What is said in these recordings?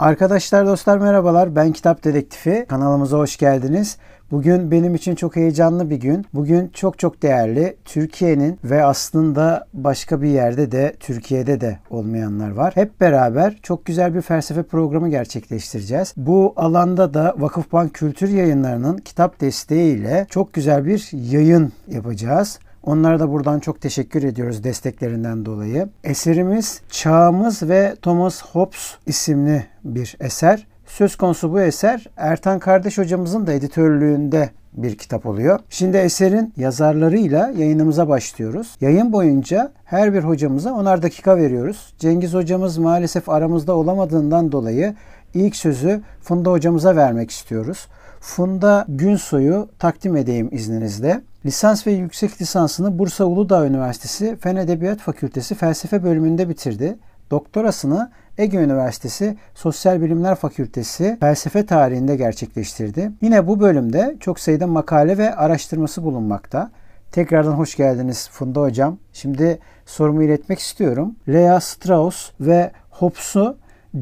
Arkadaşlar dostlar merhabalar ben Kitap Dedektifi kanalımıza hoş geldiniz. Bugün benim için çok heyecanlı bir gün. Bugün çok çok değerli Türkiye'nin ve aslında başka bir yerde de Türkiye'de de olmayanlar var. Hep beraber çok güzel bir felsefe programı gerçekleştireceğiz. Bu alanda da Vakıfbank Kültür Yayınları'nın kitap desteğiyle çok güzel bir yayın yapacağız. Onlara da buradan çok teşekkür ediyoruz desteklerinden dolayı. Eserimiz Çağımız ve Thomas Hobbes isimli bir eser. Söz konusu bu eser Ertan Kardeş hocamızın da editörlüğünde bir kitap oluyor. Şimdi eserin yazarlarıyla yayınımıza başlıyoruz. Yayın boyunca her bir hocamıza onar dakika veriyoruz. Cengiz hocamız maalesef aramızda olamadığından dolayı ilk sözü Funda hocamıza vermek istiyoruz. Funda Günsoy'u takdim edeyim izninizle. Lisans ve yüksek lisansını Bursa Uludağ Üniversitesi Fen Edebiyat Fakültesi Felsefe bölümünde bitirdi. Doktorasını Ege Üniversitesi Sosyal Bilimler Fakültesi Felsefe tarihinde gerçekleştirdi. Yine bu bölümde çok sayıda makale ve araştırması bulunmakta. Tekrardan hoş geldiniz Funda Hocam. Şimdi sorumu iletmek istiyorum. Lea Strauss ve Hobbes'u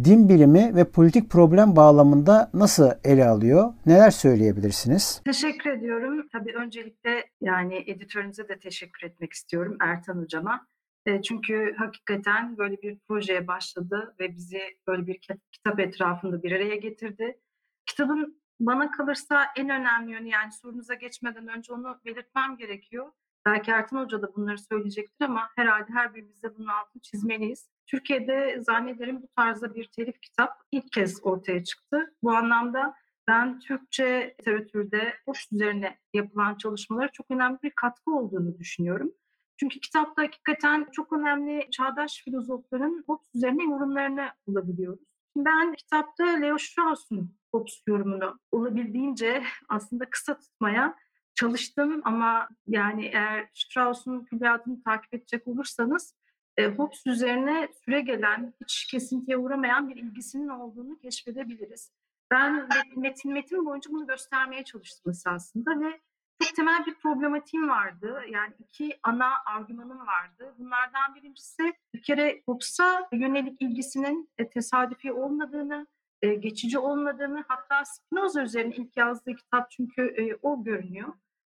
din bilimi ve politik problem bağlamında nasıl ele alıyor? Neler söyleyebilirsiniz? Teşekkür ediyorum. Tabii öncelikle yani editörünüze de teşekkür etmek istiyorum Ertan Hocama. E, çünkü hakikaten böyle bir projeye başladı ve bizi böyle bir kitap etrafında bir araya getirdi. Kitabın bana kalırsa en önemli yönü yani sorunuza geçmeden önce onu belirtmem gerekiyor. Belki Ertan Hoca da bunları söyleyecektir ama herhalde her birimiz de bunun altını çizmeliyiz. Türkiye'de zannederim bu tarzda bir telif kitap ilk kez ortaya çıktı. Bu anlamda ben Türkçe literatürde Hobbes üzerine yapılan çalışmalara çok önemli bir katkı olduğunu düşünüyorum. Çünkü kitapta hakikaten çok önemli çağdaş filozofların Hobbes üzerine yorumlarını bulabiliyoruz. Ben kitapta Leo Strauss'un Hobbes yorumunu olabildiğince aslında kısa tutmaya çalıştım ama yani eğer Strauss'un külliyatını takip edecek olursanız e, Hobbes üzerine süre gelen, hiç kesintiye uğramayan bir ilgisinin olduğunu keşfedebiliriz. Ben metin metin boyunca bunu göstermeye çalıştım esasında ve çok temel bir problematiğim vardı. Yani iki ana argümanım vardı. Bunlardan birincisi bir kere Hobbes'a yönelik ilgisinin e, tesadüfi olmadığını, e, geçici olmadığını hatta Spinoza üzerine ilk yazdığı kitap çünkü e, o görünüyor.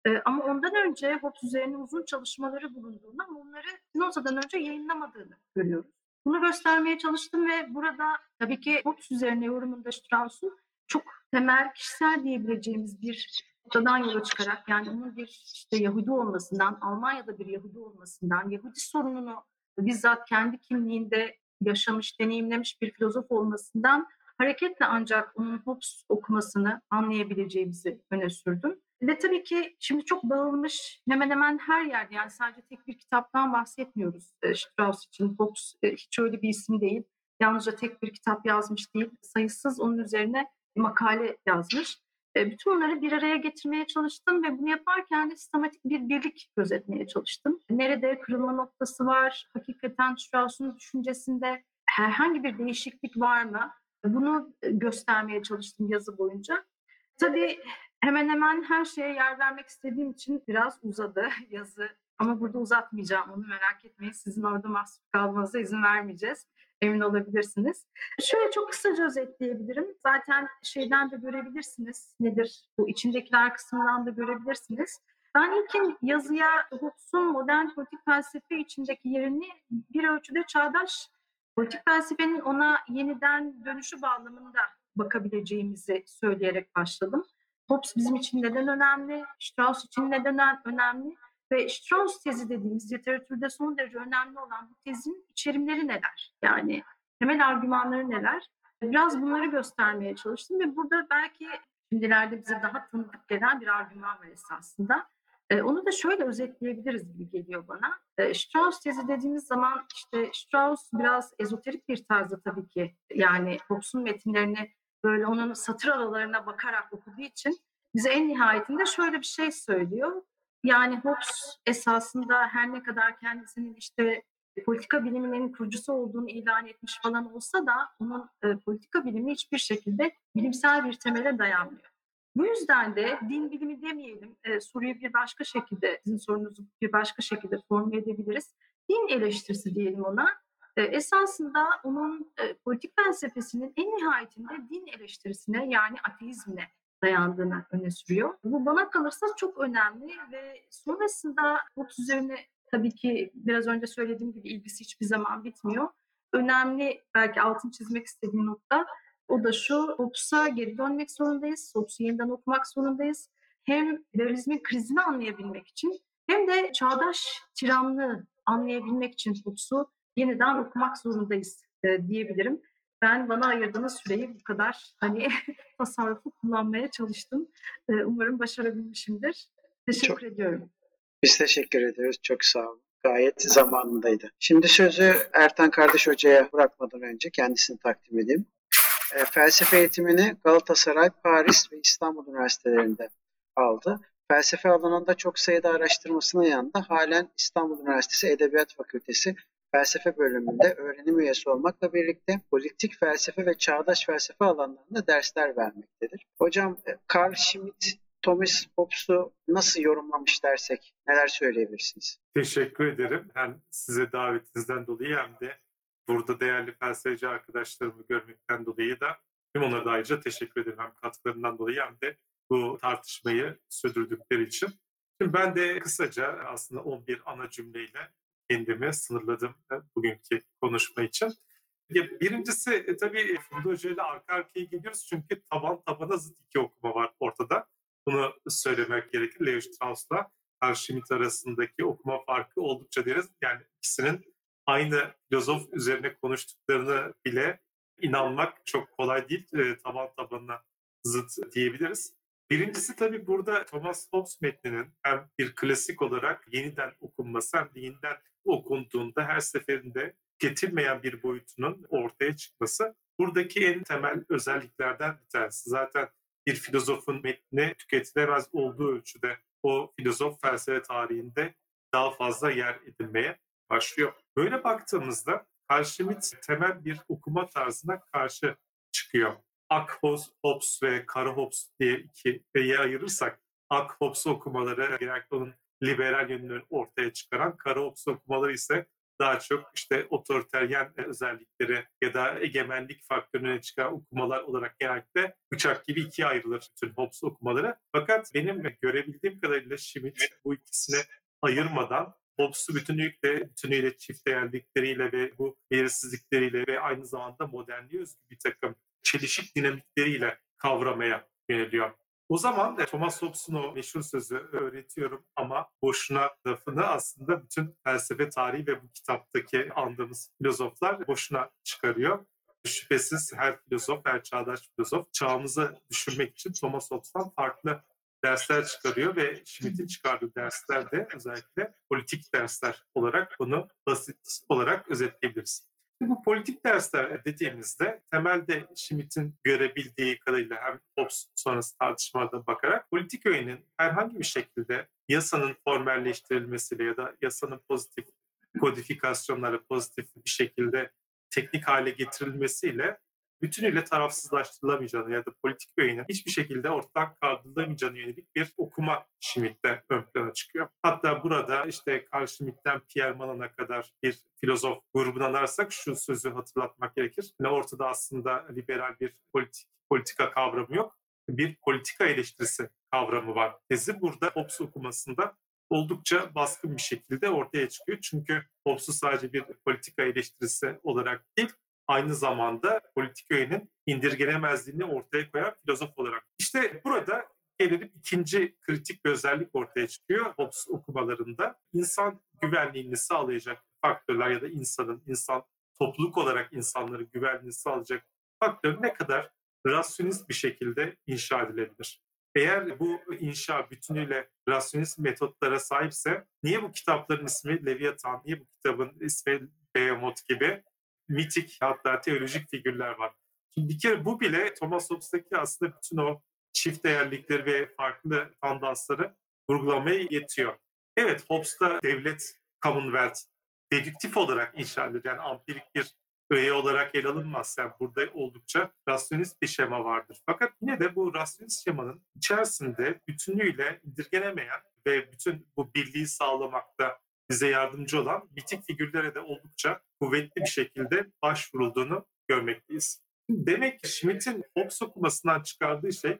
E, ama ondan önce Hobbes üzerine uzun çalışmaları bulunduğunu ama onları Spinoza'dan önce yayınlamadığını görüyoruz. Bunu göstermeye çalıştım ve burada tabii ki Hobbes üzerine yorumunda Strauss'un çok temel kişisel diyebileceğimiz bir noktadan yola çıkarak yani onun bir işte Yahudi olmasından, Almanya'da bir Yahudi olmasından, Yahudi sorununu bizzat kendi kimliğinde yaşamış, deneyimlemiş bir filozof olmasından hareketle ancak onun Hobbes okumasını anlayabileceğimizi öne sürdüm. Ve tabii ki şimdi çok dağılmış hemen hemen her yerde yani sadece tek bir kitaptan bahsetmiyoruz e, Strauss için. Hobbes e, hiç öyle bir isim değil. Yalnızca tek bir kitap yazmış değil. Sayısız onun üzerine makale yazmış. E, bütün bunları bir araya getirmeye çalıştım ve bunu yaparken de sistematik bir birlik gözetmeye çalıştım. Nerede kırılma noktası var? Hakikaten Strauss'un düşüncesinde herhangi bir değişiklik var mı? Bunu göstermeye çalıştım yazı boyunca. Tabii hemen hemen her şeye yer vermek istediğim için biraz uzadı yazı. Ama burada uzatmayacağım onu merak etmeyin. Sizin orada mahsur kalmanıza izin vermeyeceğiz. Emin olabilirsiniz. Şöyle çok kısaca özetleyebilirim. Zaten şeyden de görebilirsiniz. Nedir? Bu içindekiler kısmından da görebilirsiniz. Ben ilkin yazıya Hobbes'un modern politik felsefe içindeki yerini bir ölçüde çağdaş politik felsefenin ona yeniden dönüşü bağlamında bakabileceğimizi söyleyerek başladım. Hobbes bizim için neden önemli, Strauss için neden önemli ve Strauss tezi dediğimiz literatürde son derece önemli olan bu tezin içerimleri neler? Yani temel argümanları neler? Biraz bunları göstermeye çalıştım ve burada belki şimdilerde bize daha tanıdık gelen bir argüman var esasında. E, onu da şöyle özetleyebiliriz gibi geliyor bana. E, Strauss tezi dediğimiz zaman işte Strauss biraz ezoterik bir tarzda tabii ki yani Hobbes'un metinlerini böyle onun satır aralarına bakarak okuduğu için bize en nihayetinde şöyle bir şey söylüyor. Yani Hobbes esasında her ne kadar kendisinin işte politika biliminin kurucusu olduğunu ilan etmiş falan olsa da onun e, politika bilimi hiçbir şekilde bilimsel bir temele dayanmıyor. Bu yüzden de din bilimi demeyelim, e, soruyu bir başka şekilde, sizin sorunuzu bir başka şekilde formüle edebiliriz. Din eleştirisi diyelim ona. E, esasında onun e, politik felsefesinin en nihayetinde din eleştirisine yani ateizmine dayandığını öne sürüyor. Bu bana kalırsa çok önemli ve sonrasında Hobbes üzerine tabii ki biraz önce söylediğim gibi ilgisi hiçbir zaman bitmiyor. Önemli belki altın çizmek istediğim nokta o da şu, Hobbes'a geri dönmek zorundayız, Hobbes'u yeniden okumak zorundayız. Hem liberalizmin krizini anlayabilmek için hem de çağdaş tiranlığı anlayabilmek için Hobbes'u yeniden okumak zorundayız e, diyebilirim. Ben bana ayırdığınız süreyi bu kadar hani tasarrufu kullanmaya çalıştım. E, umarım başarabilmişimdir. Teşekkür Çok, ediyorum. Biz teşekkür ediyoruz. Çok sağ olun. Gayet zamanındaydı. Şimdi sözü Ertan Kardeş Hoca'ya bırakmadan önce kendisini takdim edeyim. E, felsefe eğitimini Galatasaray, Paris ve İstanbul Üniversitelerinde aldı. Felsefe alanında çok sayıda araştırmasının yanında halen İstanbul Üniversitesi Edebiyat Fakültesi felsefe bölümünde öğrenim üyesi olmakla birlikte politik felsefe ve çağdaş felsefe alanlarında dersler vermektedir. Hocam e, Carl Schmitt, Thomas Hobbes'u nasıl yorumlamış dersek neler söyleyebilirsiniz? Teşekkür ederim. Hem size davetinizden dolayı hem de burada değerli felsefeci arkadaşlarımı görmekten dolayı da hem onlara da ayrıca teşekkür ederim. Hem katkılarından dolayı hem de bu tartışmayı sürdürdükleri için. Şimdi ben de kısaca aslında 11 ana cümleyle kendimi sınırladım e, bugünkü konuşma için. Birincisi e, tabii Funda Hoca ile arka arkaya gidiyoruz çünkü taban tabana zıt iki okuma var ortada. Bunu söylemek gerekir. Leo Strauss'la Carl Schmitt arasındaki okuma farkı oldukça deriz. Yani ikisinin aynı filozof üzerine konuştuklarını bile inanmak çok kolay değil. E, taban tabanına zıt diyebiliriz. Birincisi tabii burada Thomas Hobbes metninin hem bir klasik olarak yeniden okunması hem de yeniden okunduğunda her seferinde getirmeyen bir boyutunun ortaya çıkması buradaki en temel özelliklerden bir tanesi. Zaten bir filozofun metni tüketilemez olduğu ölçüde o filozof felsefe tarihinde daha fazla yer edinmeye başlıyor. Böyle baktığımızda Schmitt temel bir okuma tarzına karşı çıkıyor. Ak Hobbes ve Kara diye iki ikiye ayırırsak Ak Hobbes okumaları genellikle onun liberal yönünü ortaya çıkaran, Kara Hobbes okumaları ise daha çok işte otoriteryen özellikleri ya da egemenlik faktörüne çıkan okumalar olarak genellikle bıçak gibi ikiye ayrılır bütün Hobbes okumaları. Fakat benim görebildiğim kadarıyla Schmitt bu ikisini ayırmadan Hobbes'u bütünlükle, bütünüyle çift değerlikleriyle ve bu belirsizlikleriyle ve aynı zamanda modernliğe özgü bir takım çelişik dinamikleriyle kavramaya yöneliyor. O zaman da Thomas Hobbes'un o meşhur sözü öğretiyorum ama boşuna lafını aslında bütün felsefe tarihi ve bu kitaptaki andığımız filozoflar boşuna çıkarıyor. Şüphesiz her filozof, her çağdaş filozof çağımızı düşünmek için Thomas Hobbes'tan farklı dersler çıkarıyor ve Schmitt'in çıkardığı dersler de özellikle politik dersler olarak bunu basit olarak özetleyebiliriz. Bu politik dersler dediğimizde temelde Schmitt'in görebildiği kadarıyla hem Hobbes sonrası tartışmalarda bakarak politik öğenin herhangi bir şekilde yasanın formelleştirilmesiyle ya da yasanın pozitif kodifikasyonları pozitif bir şekilde teknik hale getirilmesiyle bütünüyle tarafsızlaştırılamayacağını ya da politik öğenin hiçbir şekilde ortadan kaldırılamayacağını yönelik bir okuma Schmitt'te ön plana çıkıyor. Hatta burada işte Carl Schmitt'ten Pierre Manon'a kadar bir filozof grubunu anarsak şu sözü hatırlatmak gerekir. Ne ortada aslında liberal bir politik politika kavramı yok. Bir politika eleştirisi kavramı var. Tezi burada Hobbes okumasında oldukça baskın bir şekilde ortaya çıkıyor. Çünkü Hobbes'u sadece bir politika eleştirisi olarak değil, aynı zamanda politik öğenin indirgenemezliğini ortaya koyan filozof olarak. İşte burada gelelim ikinci kritik bir özellik ortaya çıkıyor Hobbes okumalarında. İnsan güvenliğini sağlayacak faktörler ya da insanın, insan topluluk olarak insanların güvenliğini sağlayacak faktör ne kadar rasyonist bir şekilde inşa edilebilir? Eğer bu inşa bütünüyle rasyonist metotlara sahipse niye bu kitapların ismi Leviathan, niye bu kitabın ismi Behemoth gibi mitik hatta teolojik figürler var. Şimdi bir kere bu bile Thomas Hobbes'taki aslında bütün o çift değerlikleri ve farklı tandansları vurgulamaya yetiyor. Evet Hobbes'ta devlet Commonwealth dedüktif olarak inşa edilir. Yani ampirik bir öğe olarak ele alınmaz. Yani burada oldukça rasyonist bir şema vardır. Fakat yine de bu rasyonist şemanın içerisinde bütünüyle indirgenemeyen ve bütün bu birliği sağlamakta bize yardımcı olan mitik figürlere de oldukça kuvvetli bir şekilde başvurulduğunu görmekteyiz. Demek ki Schmidt'in Hobbes okumasından çıkardığı şey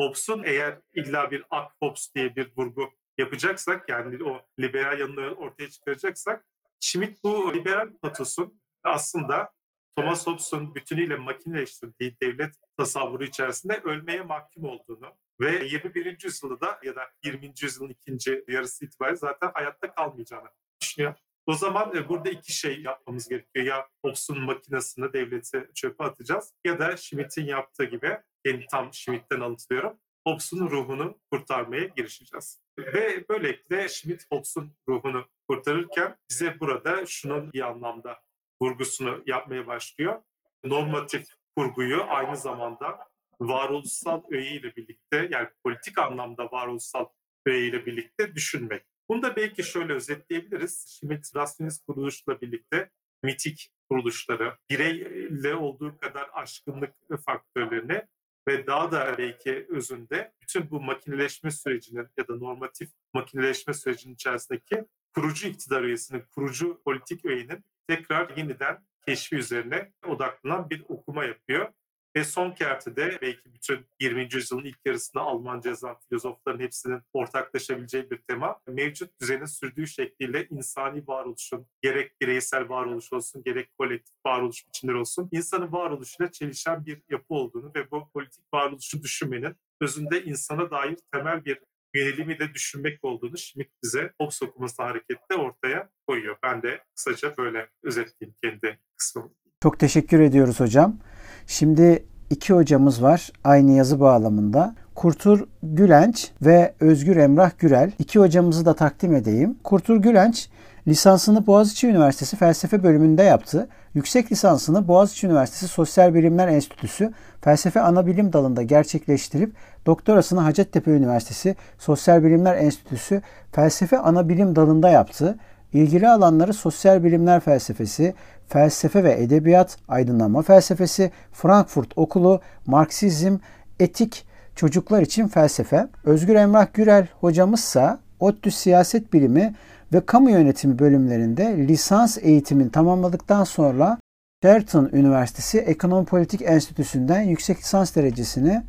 Hobbes'un eğer illa bir ak Hobbes diye bir vurgu yapacaksak yani o liberal yanını ortaya çıkaracaksak Schmidt bu liberal patosun aslında Thomas Hobbes'un bütünüyle makineleştirdiği devlet tasavvuru içerisinde ölmeye mahkum olduğunu ve 21. yüzyılda ya da 20. yüzyılın ikinci yarısı itibariyle zaten hayatta kalmayacağını düşünüyor. O zaman e, burada iki şey yapmamız gerekiyor. Ya Hobbes'un makinesini devlete çöpe atacağız ya da Schmidt'in yaptığı gibi, yani tam Schmidt'ten alıntılıyorum, Hobbes'un ruhunu kurtarmaya girişeceğiz. Ve böylelikle Schmidt Hobbes'un ruhunu kurtarırken bize burada şunun bir anlamda vurgusunu yapmaya başlıyor. Normatif kurguyu aynı zamanda varoluşsal öğeyle birlikte yani politik anlamda varoluşsal öğeyle birlikte düşünmek. Bunu da belki şöyle özetleyebiliriz. Schmidt rasyonist kuruluşla birlikte mitik kuruluşları, bireyle olduğu kadar aşkınlık faktörlerini ve daha da belki özünde bütün bu makineleşme sürecinin ya da normatif makineleşme sürecinin içerisindeki kurucu iktidar üyesinin, kurucu politik öğenin tekrar yeniden keşfi üzerine odaklanan bir okuma yapıyor. Ve son kertede belki bütün 20. yüzyılın ilk yarısında Almanca yazan filozofların hepsinin ortaklaşabileceği bir tema. Mevcut düzenin sürdüğü şekliyle insani varoluşun gerek bireysel varoluş olsun gerek kolektif varoluş biçimleri olsun insanın varoluşuyla çelişen bir yapı olduğunu ve bu politik varoluşu düşünmenin özünde insana dair temel bir yönelimi de düşünmek olduğunu Schmidt bize Hobbes okuması hareketle ortaya koyuyor. Ben de kısaca böyle özetleyeyim kendi kısmımı. Çok teşekkür ediyoruz hocam. Şimdi iki hocamız var aynı yazı bağlamında. Kurtur Gülenç ve Özgür Emrah Gürel. İki hocamızı da takdim edeyim. Kurtur Gülenç lisansını Boğaziçi Üniversitesi Felsefe bölümünde yaptı. Yüksek lisansını Boğaziçi Üniversitesi Sosyal Bilimler Enstitüsü Felsefe Anabilim dalında gerçekleştirip doktorasını Hacettepe Üniversitesi Sosyal Bilimler Enstitüsü Felsefe Anabilim dalında yaptı. İlgili alanları sosyal bilimler felsefesi, felsefe ve edebiyat, aydınlanma felsefesi, Frankfurt Okulu, Marksizm, etik, çocuklar için felsefe. Özgür Emrah Gürel hocamızsa ODTÜ Siyaset Bilimi ve Kamu Yönetimi bölümlerinde lisans eğitimini tamamladıktan sonra Sheraton Üniversitesi Ekonomi Politik Enstitüsü'nden yüksek lisans derecesini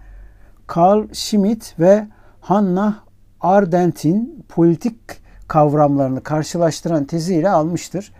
Carl Schmitt ve Hannah Ardent'in politik kavramlarını karşılaştıran teziyle almıştır.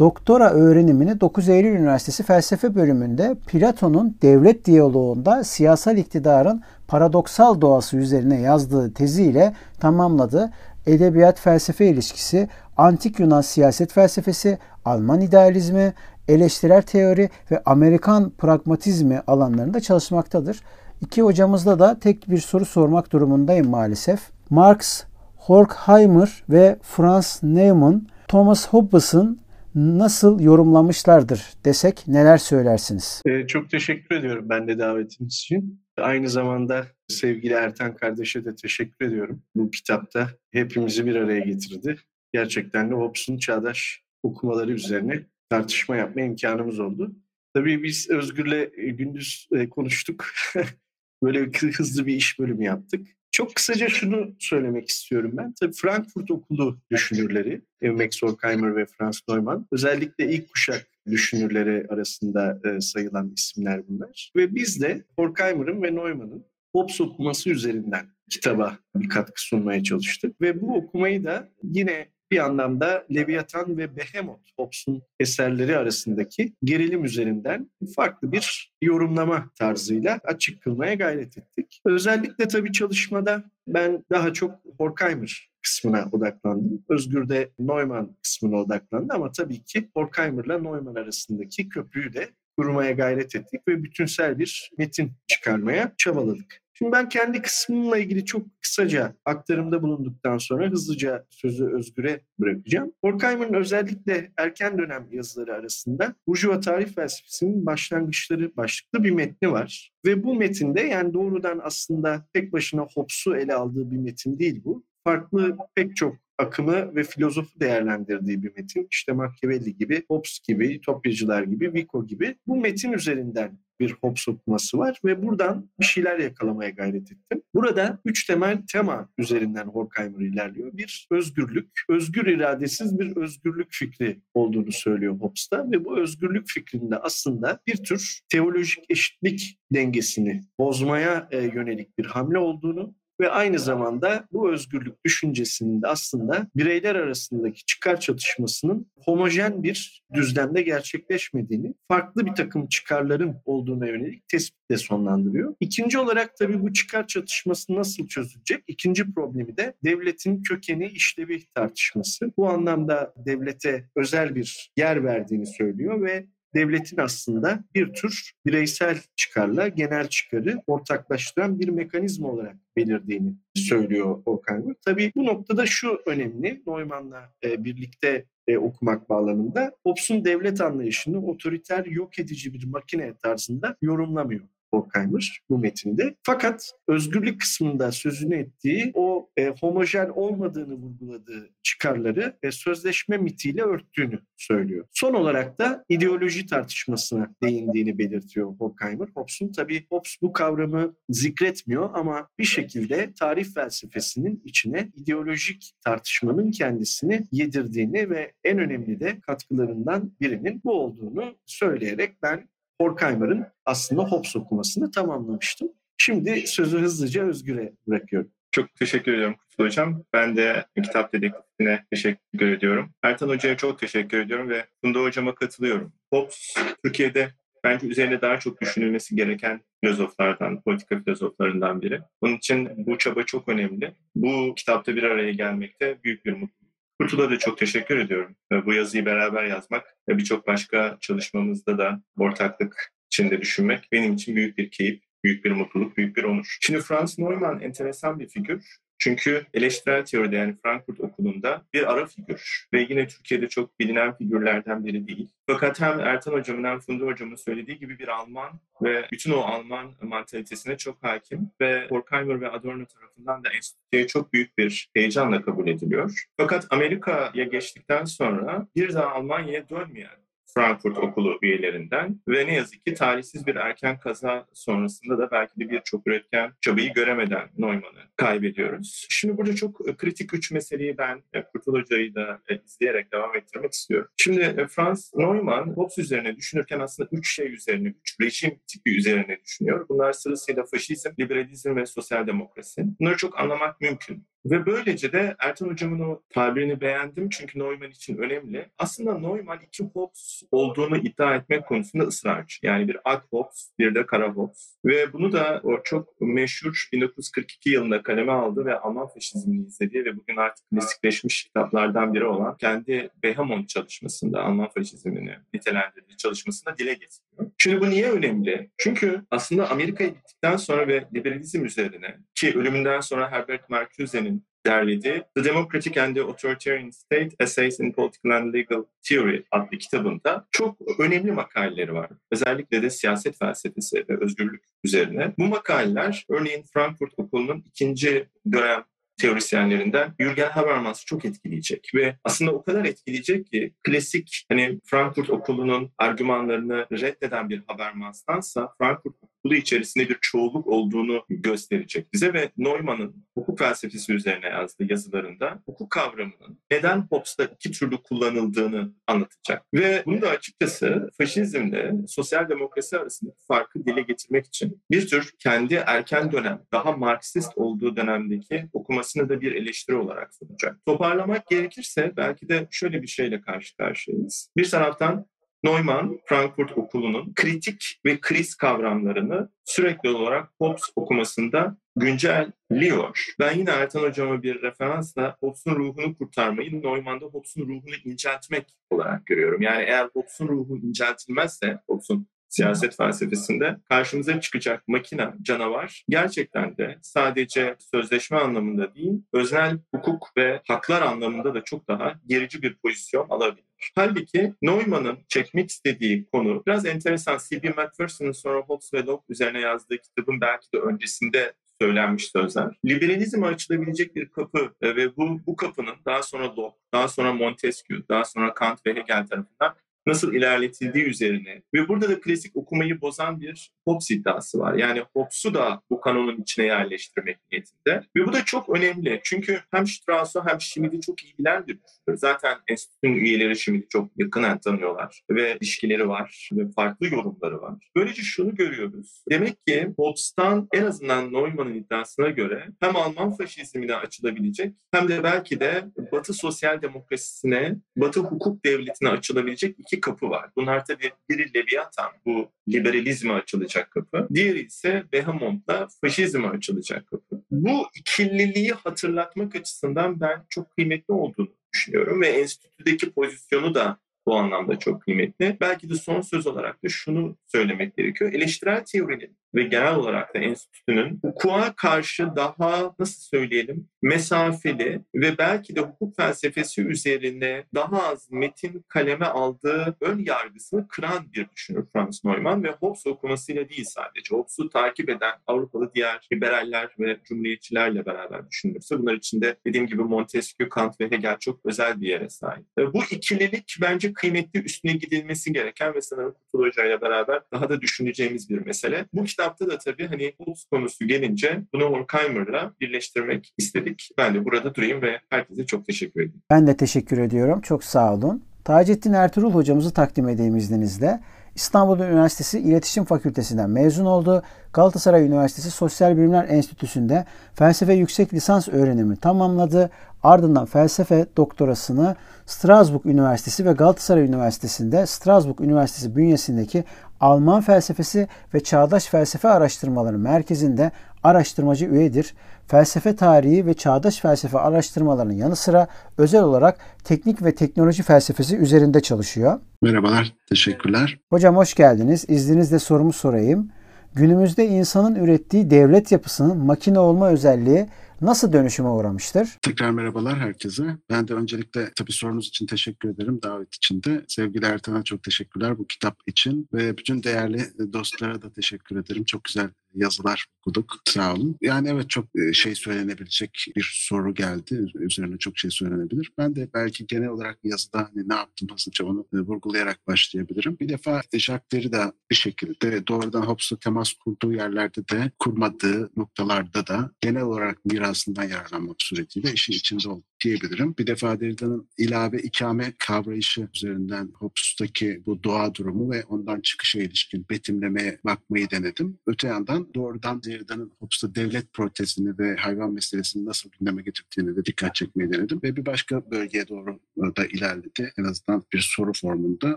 Doktora öğrenimini 9 Eylül Üniversitesi Felsefe bölümünde Platon'un devlet diyaloğunda siyasal iktidarın paradoksal doğası üzerine yazdığı teziyle tamamladı. Edebiyat felsefe ilişkisi, antik Yunan siyaset felsefesi, Alman idealizmi, eleştirel teori ve Amerikan pragmatizmi alanlarında çalışmaktadır. İki hocamızla da tek bir soru sormak durumundayım maalesef. Marx, Horkheimer ve Franz Neumann Thomas Hobbes'ın nasıl yorumlamışlardır desek neler söylersiniz? Ee, çok teşekkür ediyorum ben de davetiniz için. Aynı zamanda sevgili Ertan kardeşe de teşekkür ediyorum. Bu kitapta hepimizi bir araya getirdi. Gerçekten de Hobbes'un çağdaş okumaları üzerine tartışma yapma imkanımız oldu. Tabii biz Özgür'le e, gündüz e, konuştuk. Böyle hızlı bir iş bölümü yaptık. Çok kısaca şunu söylemek istiyorum ben. Tabii Frankfurt Okulu düşünürleri, Max Horkheimer ve Franz Neumann, özellikle ilk kuşak düşünürleri arasında e, sayılan isimler bunlar. Ve biz de Horkheimer'ın ve Neumann'ın Hobbes okuması üzerinden kitaba bir katkı sunmaya çalıştık. Ve bu okumayı da yine bir anlamda Leviathan ve Behemoth Hobbes'un eserleri arasındaki gerilim üzerinden farklı bir yorumlama tarzıyla açık kılmaya gayret ettik. Özellikle tabii çalışmada ben daha çok Horkheimer kısmına odaklandım. Özgür de Neumann kısmına odaklandı ama tabii ki Horkheimer'la Neumann arasındaki köprüyü de kurmaya gayret ettik ve bütünsel bir metin çıkarmaya çabaladık. Şimdi ben kendi kısmımla ilgili çok kısaca aktarımda bulunduktan sonra hızlıca sözü Özgür'e bırakacağım. Horkheimer'ın özellikle erken dönem yazıları arasında Burjuva tarih felsefesinin başlangıçları başlıklı bir metni var. Ve bu metinde yani doğrudan aslında tek başına Hobbes'u ele aldığı bir metin değil bu. Farklı pek çok akımı ve filozofu değerlendirdiği bir metin. İşte Machiavelli gibi, Hobbes gibi, Ütopyacılar gibi, Vico gibi. Bu metin üzerinden bir Hobbes okuması var ve buradan bir şeyler yakalamaya gayret ettim. Burada üç temel tema üzerinden Horkheimer ilerliyor. Bir özgürlük, özgür iradesiz bir özgürlük fikri olduğunu söylüyor Hobbes'ta ve bu özgürlük fikrinde aslında bir tür teolojik eşitlik dengesini bozmaya e, yönelik bir hamle olduğunu ve aynı zamanda bu özgürlük düşüncesinin de aslında bireyler arasındaki çıkar çatışmasının homojen bir düzlemde gerçekleşmediğini, farklı bir takım çıkarların olduğuna yönelik tespitle sonlandırıyor. İkinci olarak tabii bu çıkar çatışması nasıl çözülecek? İkinci problemi de devletin kökeni işlevi tartışması. Bu anlamda devlete özel bir yer verdiğini söylüyor ve devletin aslında bir tür bireysel çıkarla genel çıkarı ortaklaştıran bir mekanizma olarak belirdiğini söylüyor Horkheimer. Tabii bu noktada şu önemli, Neumann'la e, birlikte e, okumak bağlamında Hobbes'un devlet anlayışını otoriter, yok edici bir makine tarzında yorumlamıyor. Horkheimer bu metinde. Fakat özgürlük kısmında sözünü ettiği o e, homojen olmadığını vurguladığı çıkarları e, sözleşme mitiyle örttüğünü söylüyor. Son olarak da ideoloji tartışmasına değindiğini belirtiyor Horkheimer. Hobbes'un tabii Hobbes bu kavramı zikretmiyor ama bir şekilde tarih felsefesinin içine ideolojik tartışmanın kendisini yedirdiğini ve en önemli de katkılarından birinin bu olduğunu söyleyerek ben Horkheimer'ın aslında Hobbes okumasını tamamlamıştım. Şimdi sözü hızlıca Özgür'e bırakıyorum. Çok teşekkür ediyorum Kutsal Hocam. Ben de kitap dedektifine teşekkür ediyorum. Ertan Hoca'ya çok teşekkür ediyorum ve Funda Hocam'a katılıyorum. Hobbes Türkiye'de bence üzerine daha çok düşünülmesi gereken filozoflardan, politika filozoflarından biri. Onun için bu çaba çok önemli. Bu kitapta bir araya gelmekte büyük bir mutluluk. Kurtul'a da çok teşekkür ediyorum. Bu yazıyı beraber yazmak ve birçok başka çalışmamızda da ortaklık içinde düşünmek benim için büyük bir keyif, büyük bir mutluluk, büyük bir onur. Şimdi Franz Neumann enteresan bir figür. Çünkü eleştirel teoride yani Frankfurt Okulu'nda bir ara figür ve yine Türkiye'de çok bilinen figürlerden biri değil. Fakat hem Ertan Hocam'ın hem Funda Hocam'ın söylediği gibi bir Alman ve bütün o Alman mantalitesine çok hakim ve Horkheimer ve Adorno tarafından da enstitüye çok büyük bir heyecanla kabul ediliyor. Fakat Amerika'ya geçtikten sonra bir daha Almanya'ya dönmeyen Frankfurt Okulu üyelerinden ve ne yazık ki talihsiz bir erken kaza sonrasında da belki de birçok üretken çabayı göremeden Neumann'ı kaybediyoruz. Şimdi burada çok e, kritik üç meseleyi ben e, Kurtul Hoca'yı da e, izleyerek devam ettirmek istiyorum. Şimdi Franz Neumann Hobbes üzerine düşünürken aslında üç şey üzerine, üç rejim tipi üzerine düşünüyor. Bunlar sırasıyla faşizm, liberalizm ve sosyal demokrasi. Bunları çok anlamak mümkün. Ve böylece de Ertan Hocam'ın o tabirini beğendim çünkü Neumann için önemli. Aslında Neumann iki Hobbes olduğunu iddia etmek konusunda ısrarcı. Yani bir Ak Hobbes, bir de Kara Hobbes. Ve bunu da o çok meşhur 1942 yılında kaleme aldı ve Alman faşizmini izlediği ve bugün artık klasikleşmiş kitaplardan biri olan kendi Behamon çalışmasında Alman faşizmini nitelendirdiği çalışmasında dile getiriyor. Şimdi bu niye önemli? Çünkü aslında Amerika'ya gittikten sonra ve liberalizm üzerine ki ölümünden sonra Herbert Marcuse'nin derlediği The Democratic and the Authoritarian State Essays in Political and Legal Theory adlı kitabında çok önemli makaleleri var. Özellikle de siyaset felsefesi ve özgürlük üzerine. Bu makaleler örneğin Frankfurt Okulu'nun ikinci dönem teorisyenlerinden Jürgen Habermas'ı çok etkileyecek ve aslında o kadar etkileyecek ki klasik hani Frankfurt Okulu'nun argümanlarını reddeden bir Habermas'tansa Frankfurt Okulu içerisinde bir çoğulluk olduğunu gösterecek bize ve Neumann'ın hukuk felsefesi üzerine yazdığı yazılarında hukuk kavramının neden Hobbes'ta iki türlü kullanıldığını anlatacak. Ve bunu da açıkçası faşizmle sosyal demokrasi arasındaki farkı dile getirmek için bir tür kendi erken dönem, daha Marksist olduğu dönemdeki okumasını da bir eleştiri olarak sunacak. Toparlamak gerekirse belki de şöyle bir şeyle karşı karşıyayız. Bir taraftan Neumann, Frankfurt Okulu'nun kritik ve kriz kavramlarını sürekli olarak Hobbes okumasında güncelliyor. Ben yine Ertan Hocam'a bir referansla Hobbes'un ruhunu kurtarmayı Neumann'da Hobbes'un ruhunu inceltmek olarak görüyorum. Yani eğer Hobbes'un ruhu inceltilmezse, Hobbes'un siyaset felsefesinde karşımıza çıkacak makina, canavar gerçekten de sadece sözleşme anlamında değil, öznel hukuk ve haklar anlamında da çok daha gerici bir pozisyon alabilir. Halbuki Neumann'ın çekmek istediği konu biraz enteresan. C.B. Macpherson'ın sonra Hobbes ve Locke üzerine yazdığı kitabın belki de öncesinde söylenmiş sözler. Liberalizme açılabilecek bir kapı e, ve bu bu kapının daha sonra Locke, daha sonra Montesquieu, daha sonra Kant ve Hegel tarafından nasıl ilerletildiği üzerine ve burada da klasik okumayı bozan bir Hobbes iddiası var. Yani Hobbes'u da bu kanonun içine yerleştirmek niyetinde. Ve bu da çok önemli. Çünkü hem Strauss'u hem Schmidt'i çok iyi bilen bir düşünür. Zaten enstitünün üyeleri Schmidt'i çok yakından tanıyorlar ve ilişkileri var ve farklı yorumları var. Böylece şunu görüyoruz. Demek ki Hobbes'tan en azından Neumann'ın iddiasına göre hem Alman faşizmine açılabilecek hem de belki de Batı sosyal demokrasisine, Batı hukuk devletine açılabilecek iki kapı var. Bunlar tabii biri Leviathan, bu liberalizme açılacak kapı. Diğeri ise Behemoth'la faşizme açılacak kapı. Bu ikililiği hatırlatmak açısından ben çok kıymetli olduğunu düşünüyorum ve enstitüdeki pozisyonu da bu anlamda çok kıymetli. Belki de son söz olarak da şunu söylemek gerekiyor. Eleştirel teorinin ve genel olarak da enstitünün hukuka karşı daha nasıl söyleyelim mesafeli ve belki de hukuk felsefesi üzerine daha az metin kaleme aldığı ön yargısını kıran bir düşünür Franz Neumann ve Hobbes okumasıyla değil sadece. Hobbes'u takip eden Avrupalı diğer liberaller ve cumhuriyetçilerle beraber düşünülürse bunlar içinde dediğim gibi Montesquieu, Kant ve Hegel çok özel bir yere sahip. Bu ikililik bence kıymetli üstüne gidilmesi gereken ve sanırım Kutul Hoca ile beraber daha da düşüneceğimiz bir mesele. Bu kitapta da tabii hani Hobbes konusu gelince bunu Horkheimer'la birleştirmek istedik. Ben de burada durayım ve herkese çok teşekkür ederim. Ben de teşekkür ediyorum. Çok sağ olun. Taceddin Ertuğrul hocamızı takdim edeyim izninizle. İstanbul Üniversitesi İletişim Fakültesinden mezun oldu. Galatasaray Üniversitesi Sosyal Bilimler Enstitüsü'nde felsefe yüksek lisans öğrenimi tamamladı. Ardından felsefe doktorasını Strasbourg Üniversitesi ve Galatasaray Üniversitesi'nde Strasbourg Üniversitesi bünyesindeki Alman Felsefesi ve Çağdaş Felsefe Araştırmaları Merkezi'nde araştırmacı üyedir. Felsefe tarihi ve çağdaş felsefe araştırmalarının yanı sıra özel olarak teknik ve teknoloji felsefesi üzerinde çalışıyor. Merhabalar, teşekkürler. Hocam hoş geldiniz. İzninizle sorumu sorayım. Günümüzde insanın ürettiği devlet yapısının makine olma özelliği nasıl dönüşüme uğramıştır? Tekrar merhabalar herkese. Ben de öncelikle tabii sorunuz için teşekkür ederim. Davet için de. Sevgili Ertan'a çok teşekkürler bu kitap için. Ve bütün değerli dostlara da teşekkür ederim. Çok güzel yazılar okuduk. Sağ olun. Yani evet çok şey söylenebilecek bir soru geldi. Üzerine çok şey söylenebilir. Ben de belki genel olarak yazıda hani ne yaptım hızlıca onu vurgulayarak başlayabilirim. Bir defa Jacques Derrida bir şekilde doğrudan Hobbes'la temas kurduğu yerlerde de kurmadığı noktalarda da genel olarak mirasından yararlanmak suretiyle işin içinde oldu diyebilirim. Bir defa Derrida'nın ilave ikame kavrayışı üzerinden Hobbes'taki bu doğa durumu ve ondan çıkışa ilişkin betimlemeye bakmayı denedim. Öte yandan doğrudan Derrida'nın Hobbes'ta devlet protezini ve hayvan meselesini nasıl gündeme getirdiğini de dikkat çekmeyi denedim. Ve bir başka bölgeye doğru da ilerledi. En azından bir soru formunda.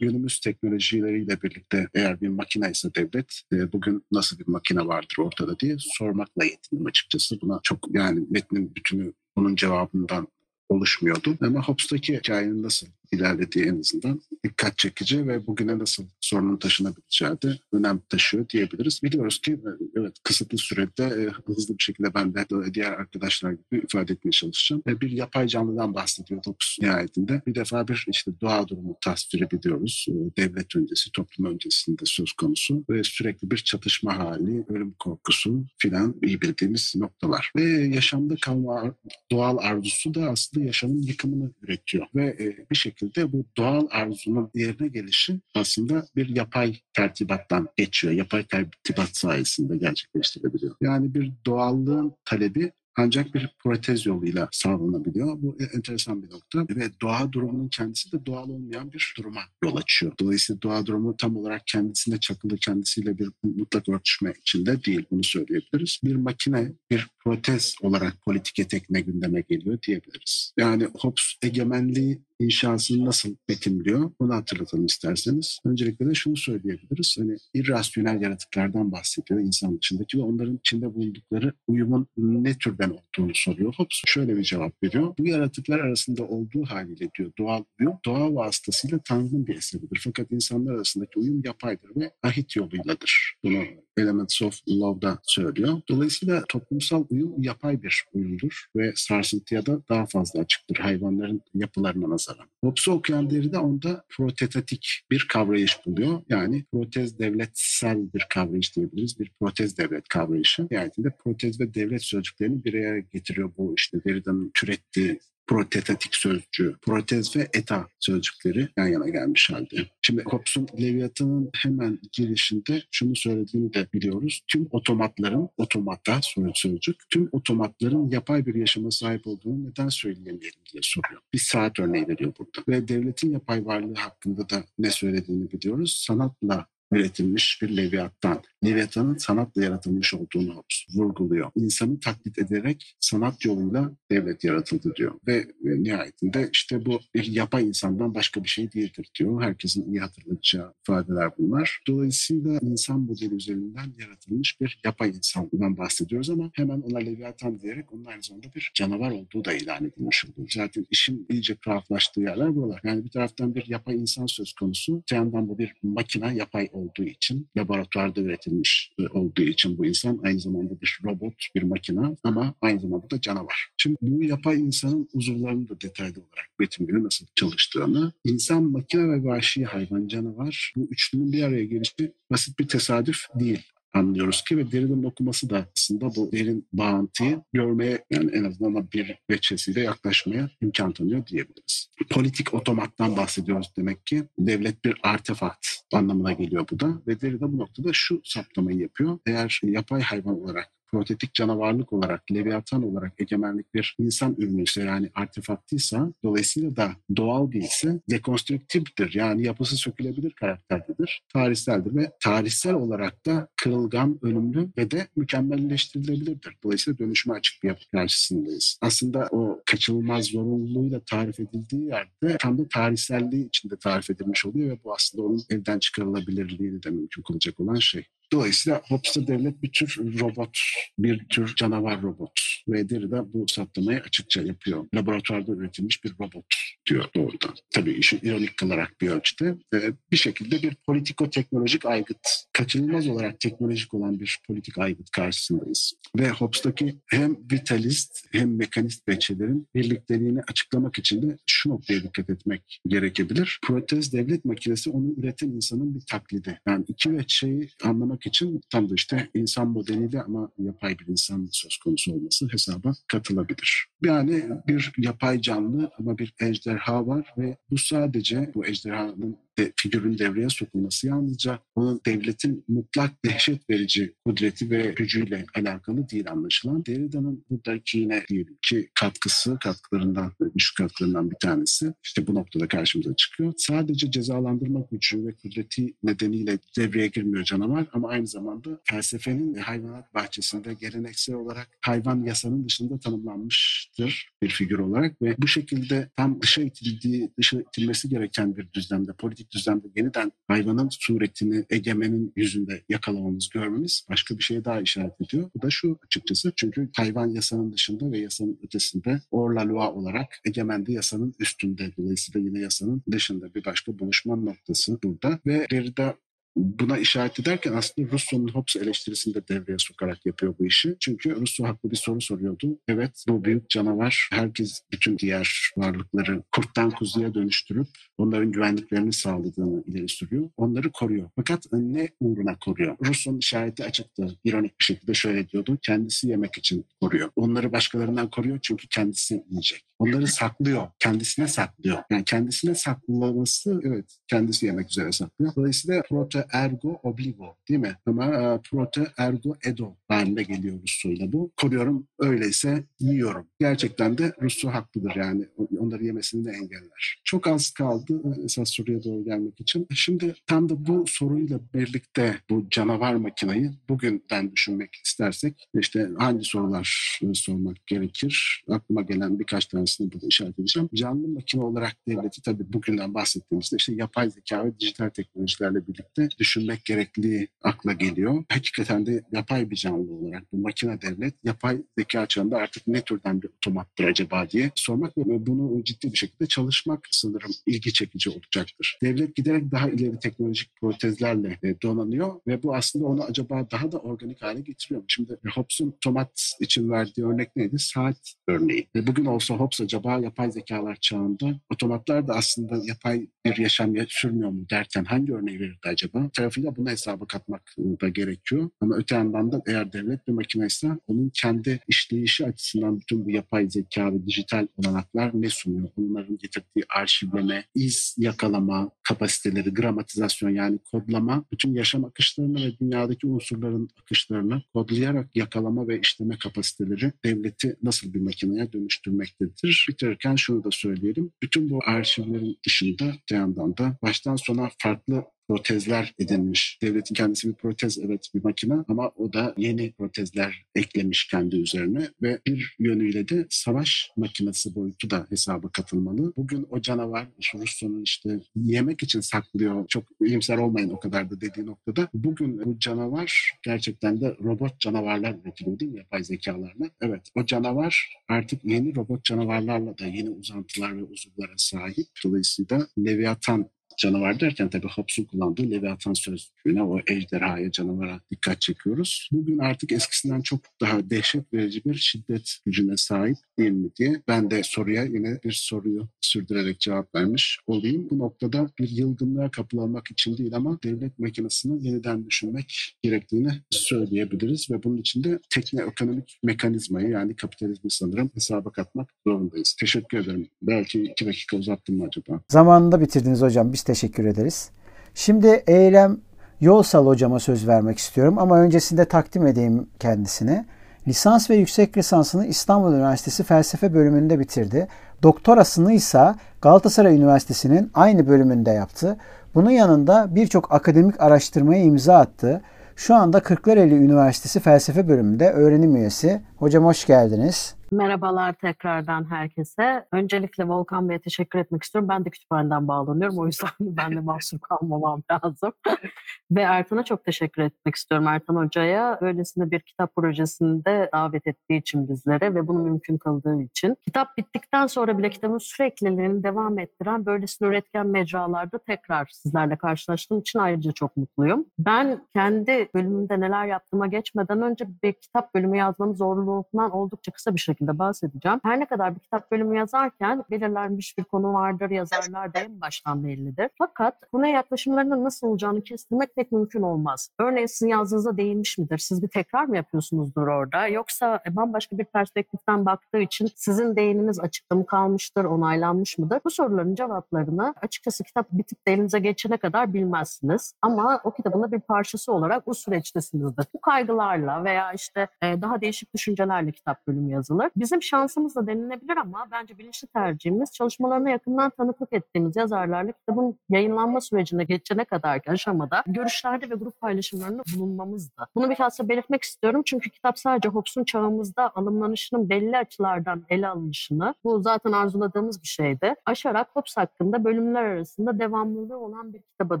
Günümüz teknolojileriyle birlikte eğer bir makine ise devlet bugün nasıl bir makine vardır ortada diye sormakla yetindim açıkçası. Buna çok yani metnin bütünü bunun cevabından oluşmuyordu. Ama Hobbes'taki hikayenin nasıl ilerlediği en azından dikkat çekici ve bugüne nasıl sorunun taşınabileceği de önem taşıyor diyebiliriz. Biliyoruz ki e, evet kısıtlı sürede e, hızlı bir şekilde ben de diğer arkadaşlar gibi ifade etmeye çalışacağım. E, bir yapay canlıdan bahsediyor Hobbes nihayetinde. Bir defa bir işte doğa durumu tasviri biliyoruz. Devlet öncesi, toplum öncesinde söz konusu ve sürekli bir çatışma hali, ölüm korkusu filan iyi bildiğimiz noktalar. Ve yaşamda kalma doğal arzusu da aslında yaşamın yıkımını üretiyor ve bir şekilde şekilde bu doğal arzunun yerine gelişi aslında bir yapay tertibattan geçiyor. Yapay tertibat sayesinde gerçekleştirebiliyor. Yani bir doğallığın talebi ancak bir protez yoluyla sağlanabiliyor. Bu enteresan bir nokta ve doğa durumunun kendisi de doğal olmayan bir duruma yol açıyor. Dolayısıyla doğa durumu tam olarak kendisine çakılı, kendisiyle bir mutlak örtüşme içinde değil. Bunu söyleyebiliriz. Bir makine, bir protez olarak politik etekine gündeme geliyor diyebiliriz. Yani Hobbes egemenliği inşasını nasıl betimliyor? Bunu hatırlatalım isterseniz. Öncelikle de şunu söyleyebiliriz. Hani irrasyonel yaratıklardan bahsediyor insan içindeki ve onların içinde bulundukları uyumun ne türden olduğunu soruyor. Hobbes şöyle bir cevap veriyor. Bu yaratıklar arasında olduğu haliyle diyor doğal uyum, doğa vasıtasıyla Tanrı'nın bir eseridir. Fakat insanlar arasındaki uyum yapaydır ve ahit yoluyladır. Bunu Elements of Love'da söylüyor. Dolayısıyla toplumsal uyum yapay bir uyumdur ve sarsıntıya da daha fazla açıktır hayvanların yapılarına nazaran. Hobbes'u okuyan Derrida onda protetatik bir kavrayış buluyor. Yani protez devletsel bir kavrayış diyebiliriz. Bir protez devlet kavrayışı. Nihayetinde protez ve devlet sözcüklerini bir araya getiriyor bu işte Derrida'nın türettiği protetatik sözcüğü, protez ve eta sözcükleri yan yana gelmiş halde. Şimdi Hobbes'un Leviathan'ın hemen girişinde şunu söylediğini de biliyoruz. Tüm otomatların, otomata sözcük, tüm otomatların yapay bir yaşama sahip olduğunu neden söyleyemeyelim diye soruyor. Bir saat örneği veriyor burada. Ve devletin yapay varlığı hakkında da ne söylediğini biliyoruz. Sanatla üretilmiş bir Leviathan. Leviathan'ın sanatla yaratılmış olduğunu vurguluyor. İnsanı taklit ederek sanat yoluyla devlet yaratıldı diyor. Ve, ve nihayetinde işte bu bir yapay insandan başka bir şey değildir diyor. Herkesin iyi hatırlayacağı ifadeler bunlar. Dolayısıyla insan modeli üzerinden yaratılmış bir yapay insandan bahsediyoruz ama hemen ona Leviathan diyerek onun aynı zamanda bir canavar olduğu da ilan edilmiş oluyor. Zaten işin iyice tuhaflaştığı yerler buralar. Yani bir taraftan bir yapay insan söz konusu, bir yandan bu bir makine yapay olduğu için, laboratuvarda üretilmiş olduğu için bu insan aynı zamanda bir robot, bir makine ama aynı zamanda da canavar. Şimdi bu yapay insanın uzuvlarını da detaylı olarak Betim günü nasıl çalıştığını, insan, makine ve vahşi hayvan canavar bu üçlünün bir araya gelişi basit bir tesadüf değil anlıyoruz ki ve derinin okuması da aslında bu derin bağıntıyı görmeye yani en azından bir veçesiyle yaklaşmaya imkan tanıyor diyebiliriz. Politik otomattan bahsediyoruz demek ki. Devlet bir artefakt anlamına geliyor bu da ve Derrida bu noktada şu saptamayı yapıyor. Eğer yapay hayvan olarak protetik canavarlık olarak, leviathan olarak egemenlik bir insan ürünüyse yani artefaktıysa dolayısıyla da doğal değilse dekonstrüktiftir. Yani yapısı sökülebilir karakterdedir. Tarihseldir ve tarihsel olarak da kırılgan, ölümlü ve de mükemmelleştirilebilirdir. Dolayısıyla dönüşüme açık bir yapı karşısındayız. Aslında o kaçınılmaz zorunluluğuyla tarif edildiği yerde tam da tarihselliği içinde tarif edilmiş oluyor ve bu aslında onun elden çıkarılabilirliğini de mümkün kılacak olan şey. Dolayısıyla Hobbes'ta devlet bir tür robot, bir tür canavar robot. Ve Derrida bu saptamayı açıkça yapıyor. Laboratuvarda üretilmiş bir robot diyor doğrudan. Tabii işi ironik kılarak bir ölçüde. Ee, bir şekilde bir politiko-teknolojik aygıt. Kaçınılmaz olarak teknolojik olan bir politik aygıt karşısındayız. Ve Hobbes'taki hem vitalist hem mekanist beçelerin birlikteliğini açıklamak için de şu noktaya dikkat etmek gerekebilir. Protez devlet makinesi onu üreten insanın bir taklidi. Yani iki veçeyi anlamak için tam da işte insan modeliyle ama yapay bir insan söz konusu olması hesaba katılabilir. Yani bir yapay canlı ama bir ejderha var ve bu sadece bu ejderhanın de, figürün devreye sokulması yalnızca onun devletin mutlak dehşet verici kudreti ve gücüyle alakalı değil anlaşılan. Derrida'nın buradaki yine diyelim ki katkısı, katkılarından, düşük katkılarından bir tanesi işte bu noktada karşımıza çıkıyor. Sadece cezalandırma gücü ve kudreti nedeniyle devreye girmiyor canavar ama aynı zamanda felsefenin hayvanat bahçesinde geleneksel olarak hayvan yasanın dışında tanımlanmıştır bir figür olarak ve bu şekilde tam dışa itildiği, dışa itilmesi gereken bir düzlemde, politik düzlemde yeniden hayvanın suretini egemenin yüzünde yakalamamız, görmemiz başka bir şeye daha işaret ediyor. Bu da şu açıkçası çünkü hayvan yasanın dışında ve yasanın ötesinde or la loi olarak egemen de yasanın üstünde. Dolayısıyla yine yasanın dışında bir başka buluşma noktası burada ve Derrida buna işaret ederken aslında Rousseau'nun Hobbes eleştirisini de devreye sokarak yapıyor bu işi. Çünkü Rousseau haklı bir soru soruyordu. Evet bu büyük canavar herkes bütün diğer varlıkları kurttan kuzuya dönüştürüp onların güvenliklerini sağladığını ileri sürüyor. Onları koruyor. Fakat ne uğruna koruyor? Rousseau'nun işareti açıktı. İronik bir şekilde şöyle diyordu. Kendisi yemek için koruyor. Onları başkalarından koruyor çünkü kendisi yiyecek. Onları saklıyor. Kendisine saklıyor. Yani kendisine saklaması evet kendisi yemek üzere saklıyor. Dolayısıyla proto ergo obligo değil mi? Ama e, proto ergo edo halinde geliyor Rusçuyla bu. Koruyorum öyleyse yiyorum. Gerçekten de Rusçu haklıdır yani. Onları yemesini de engeller. Çok az kaldı esas soruya doğru gelmek için. Şimdi tam da bu soruyla birlikte bu canavar makinayı bugünden düşünmek istersek işte hangi sorular sormak gerekir? Aklıma gelen birkaç tanesini burada işaret edeceğim. Canlı makine olarak devleti tabii bugünden bahsettiğimizde işte yapay zeka ve dijital teknolojilerle birlikte düşünmek gerekliliği akla geliyor. Hakikaten de yapay bir canlı olarak bu makine devlet yapay zeka çağında artık ne türden bir otomattır acaba diye sormak ve bunu e, ciddi bir şekilde çalışmak sanırım ilgi çekici olacaktır. Devlet giderek daha ileri teknolojik protezlerle e, donanıyor ve bu aslında onu acaba daha da organik hale getiriyor. Şimdi Hobbes'un tomat için verdiği örnek neydi? Saat örneği. Ve bugün olsa Hobbes acaba yapay zekalar çağında otomatlar da aslında yapay bir yaşam sürmüyor mu derken hangi örneği verirdi acaba? Tarafıyla bunu hesaba katmak da gerekiyor. Ama öte yandan da eğer devlet bir makineyse onun kendi işleyişi açısından bütün bu yapay zeka ve dijital olanaklar ne sunuyor? Bunların getirdiği arşivleme, iz yakalama kapasiteleri, gramatizasyon yani kodlama, bütün yaşam akışlarını ve dünyadaki unsurların akışlarını kodlayarak yakalama ve işleme kapasiteleri devleti nasıl bir makineye dönüştürmektedir? Bitirirken şunu da söyleyelim. Bütün bu arşivlerin dışında bir yandan da baştan sona farklı protezler edinmiş. Devletin kendisi bir protez evet bir makine ama o da yeni protezler eklemiş kendi üzerine ve bir yönüyle de savaş makinesi boyutu da hesaba katılmalı. Bugün o canavar Rusya'nın işte yemek için saklıyor çok iyimser olmayın o kadar da dediği noktada bugün bu canavar gerçekten de robot canavarlar üretiliyor değil mi yapay zekalarla? Evet o canavar artık yeni robot canavarlarla da yeni uzantılar ve uzuvlara sahip. Dolayısıyla Leviathan canavar derken tabii Hobbes'un kullandığı Leviathan sözcüğüne o ejderhaya canavara dikkat çekiyoruz. Bugün artık eskisinden çok daha dehşet verici bir şiddet gücüne sahip değil mi diye ben de soruya yine bir soruyu sürdürerek cevap vermiş olayım. Bu noktada bir yılgınlığa kapılamak için değil ama devlet makinesini yeniden düşünmek gerektiğini söyleyebiliriz ve bunun için de tekne-ekonomik mekanizmayı yani kapitalizmi sanırım hesaba katmak zorundayız. Teşekkür ederim. Belki iki dakika uzattım mı acaba? Zamanında bitirdiniz hocam. Biz teşekkür ederiz. Şimdi Eylem Yolsal hocama söz vermek istiyorum ama öncesinde takdim edeyim kendisine. Lisans ve yüksek lisansını İstanbul Üniversitesi Felsefe bölümünde bitirdi. Doktorasını ise Galatasaray Üniversitesi'nin aynı bölümünde yaptı. Bunun yanında birçok akademik araştırmaya imza attı. Şu anda Kırklareli Üniversitesi Felsefe bölümünde öğrenim üyesi. Hocam hoş geldiniz. Merhabalar tekrardan herkese. Öncelikle Volkan Bey'e teşekkür etmek istiyorum. Ben de kütüphaneden bağlanıyorum. O yüzden ben de mahsur kalmamam lazım. Ve Ertan'a çok teşekkür etmek istiyorum. Ertan Hoca'ya öylesine bir kitap projesinde davet ettiği için bizlere ve bunu mümkün kıldığı için. Kitap bittikten sonra bile kitabın sürekliliğini devam ettiren böylesine üretken mecralarda tekrar sizlerle karşılaştığım için ayrıca çok mutluyum. Ben kendi bölümümde neler yaptığıma geçmeden önce bir kitap bölümü yazmanın zorluğundan oldukça kısa bir şekilde şekilde bahsedeceğim. Her ne kadar bir kitap bölümü yazarken belirlenmiş bir konu vardır, yazarlar da en baştan bellidir. Fakat buna yaklaşımlarının nasıl olacağını kestirmek pek mümkün olmaz. Örneğin sizin yazdığınızda değinmiş midir? Siz bir tekrar mı yapıyorsunuzdur orada? Yoksa bambaşka bir perspektiften baktığı için sizin değininiz açıkta mı kalmıştır, onaylanmış mıdır? Bu soruların cevaplarını açıkçası kitap bitip de elinize geçene kadar bilmezsiniz. Ama o kitabın da bir parçası olarak bu süreçtesinizdir. Bu kaygılarla veya işte e, daha değişik düşüncelerle kitap bölümü yazılır. Bizim şansımız da denilebilir ama bence bilinçli tercihimiz çalışmalarına yakından tanıklık ettiğimiz yazarlarla kitabın yayınlanma sürecine geçene kadarki aşamada görüşlerde ve grup paylaşımlarında bulunmamızdı. Bunu bilhassa belirtmek istiyorum çünkü kitap sadece Hobbes'un çağımızda alımlanışının belli açılardan ele alınışını, bu zaten arzuladığımız bir şeydi, aşarak Hobbes hakkında bölümler arasında devamlılığı olan bir kitaba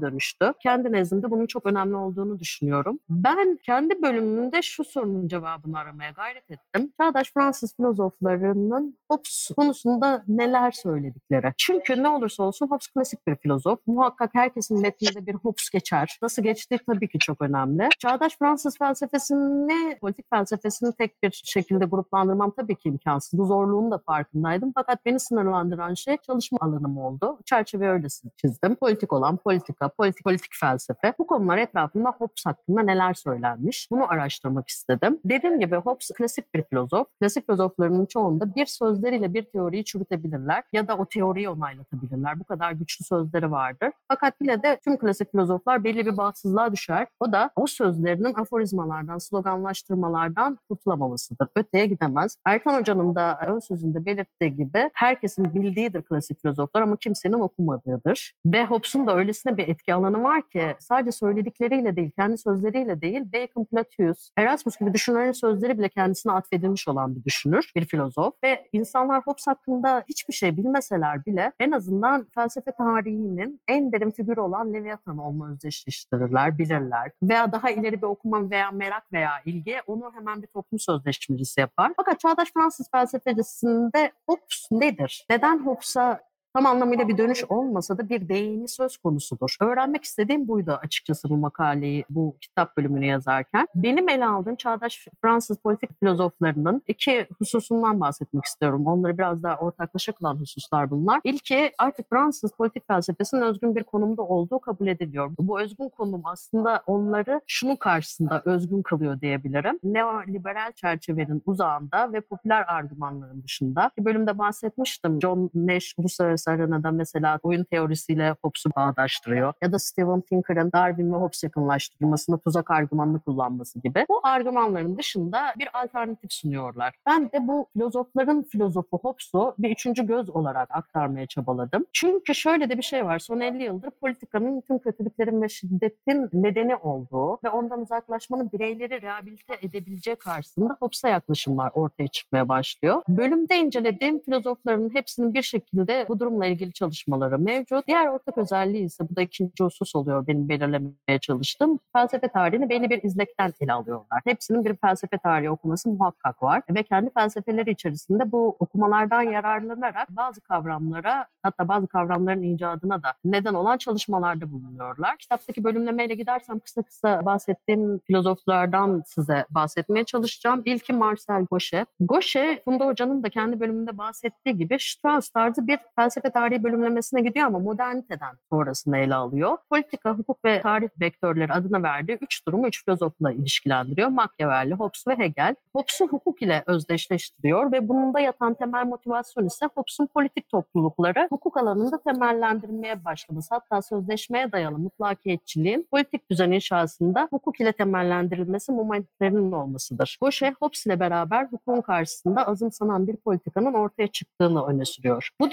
dönüştü. Kendi nezdimde bunun çok önemli olduğunu düşünüyorum. Ben kendi bölümümde şu sorunun cevabını aramaya gayret ettim. Çağdaş Fransız filozoflarının Hobbes konusunda neler söyledikleri. Çünkü ne olursa olsun Hobbes klasik bir filozof. Muhakkak herkesin metninde bir Hobbes geçer. Nasıl geçtiği tabii ki çok önemli. Çağdaş Fransız felsefesini, politik felsefesini tek bir şekilde gruplandırmam tabii ki imkansız. Bu zorluğun da farkındaydım. Fakat beni sınırlandıran şey çalışma alanım oldu. Çerçeve öyle çizdim. Politik olan politika, politik, politik felsefe. Bu konular etrafında Hobbes hakkında neler söylenmiş? Bunu araştırmak istedim. Dediğim gibi Hobbes klasik bir filozof. Klasik filozof filozoflarının çoğunda bir sözleriyle bir teoriyi çürütebilirler ya da o teoriyi onaylatabilirler. Bu kadar güçlü sözleri vardır. Fakat yine de tüm klasik filozoflar belli bir bağımsızlığa düşer. O da o sözlerinin aforizmalardan, sloganlaştırmalardan kurtulamamasıdır. Öteye gidemez. Erkan Hoca'nın da ön sözünde belirttiği gibi herkesin bildiğidir klasik filozoflar ama kimsenin okumadığıdır. Ve Hobbes'un da öylesine bir etki alanı var ki sadece söyledikleriyle değil, kendi sözleriyle değil, Bacon, Plautius, Erasmus gibi düşünürlerin sözleri bile kendisine atfedilmiş olan bir düşünür düşünür, bir filozof ve insanlar Hobbes hakkında hiçbir şey bilmeseler bile en azından felsefe tarihinin en derin figürü olan Leviathan olma özdeşleştirirler, bilirler. Veya daha ileri bir okuma veya merak veya ilgi onu hemen bir toplum sözleşmecisi yapar. Fakat çağdaş Fransız felsefecisinde Hobbes nedir? Neden Hobbes'a tam anlamıyla bir dönüş olmasa da bir değini söz konusudur. Öğrenmek istediğim buydu açıkçası bu makaleyi, bu kitap bölümünü yazarken. Benim ele aldığım çağdaş Fransız politik filozoflarının iki hususundan bahsetmek istiyorum. Onları biraz daha ortaklaşa kılan hususlar bunlar. İlki artık Fransız politik felsefesinin özgün bir konumda olduğu kabul ediliyor. Bu özgün konum aslında onları şunun karşısında özgün kılıyor diyebilirim. Neoliberal çerçevenin uzağında ve popüler argümanların dışında. Bir bölümde bahsetmiştim. John Nash uluslararası arenada mesela oyun teorisiyle Hobbes'u bağdaştırıyor. Ya da Steven Pinker'ın Darwin ve Hobbes yakınlaştırılmasında tuzak argümanını kullanması gibi. Bu argümanların dışında bir alternatif sunuyorlar. Ben de bu filozofların filozofu Hobbes'u bir üçüncü göz olarak aktarmaya çabaladım. Çünkü şöyle de bir şey var. Son 50 yıldır politikanın tüm kötülüklerin ve şiddetin nedeni olduğu ve ondan uzaklaşmanın bireyleri rehabilite edebileceği karşısında Hobbes'a yaklaşımlar ortaya çıkmaya başlıyor. Bölümde incelediğim filozofların hepsinin bir şekilde bu durumla ilgili çalışmaları mevcut. Diğer ortak özelliği ise bu da ikinci husus oluyor benim belirlemeye çalıştığım. Felsefe tarihini belli bir izlekten ele alıyorlar. Hepsinin bir felsefe tarihi okuması muhakkak var ve kendi felsefeleri içerisinde bu okumalardan yararlanarak bazı kavramlara hatta bazı kavramların icadına da neden olan çalışmalarda bulunuyorlar. Kitaptaki bölümlemeyle gidersem kısa kısa bahsettiğim filozoflardan size bahsetmeye çalışacağım. İlki Marcel Gauchet. Gauchet, Funda Hoca'nın da kendi bölümünde bahsettiği gibi Strauss tarzı bir felsefe tarihi bölümlemesine gidiyor ama moderniteden sonrasında ele alıyor. Politika, hukuk ve tarih vektörleri adına verdiği üç durumu üç filozofla ilişkilendiriyor. Machiavelli, Hobbes ve Hegel. Hobbes'u hukuk ile özdeşleştiriyor ve bunun da yatan temel motivasyon ise Hobbes'un politik toplulukları hukuk alanında temellendirmeye başlaması. Hatta sözleşmeye dayalı mutlakiyetçiliğin politik düzen inşasında hukuk ile temellendirilmesi momentlerinin olmasıdır. Gauchet, Hobbes ile beraber hukukun karşısında azımsanan bir politikanın ortaya çıktığını öne sürüyor. Bu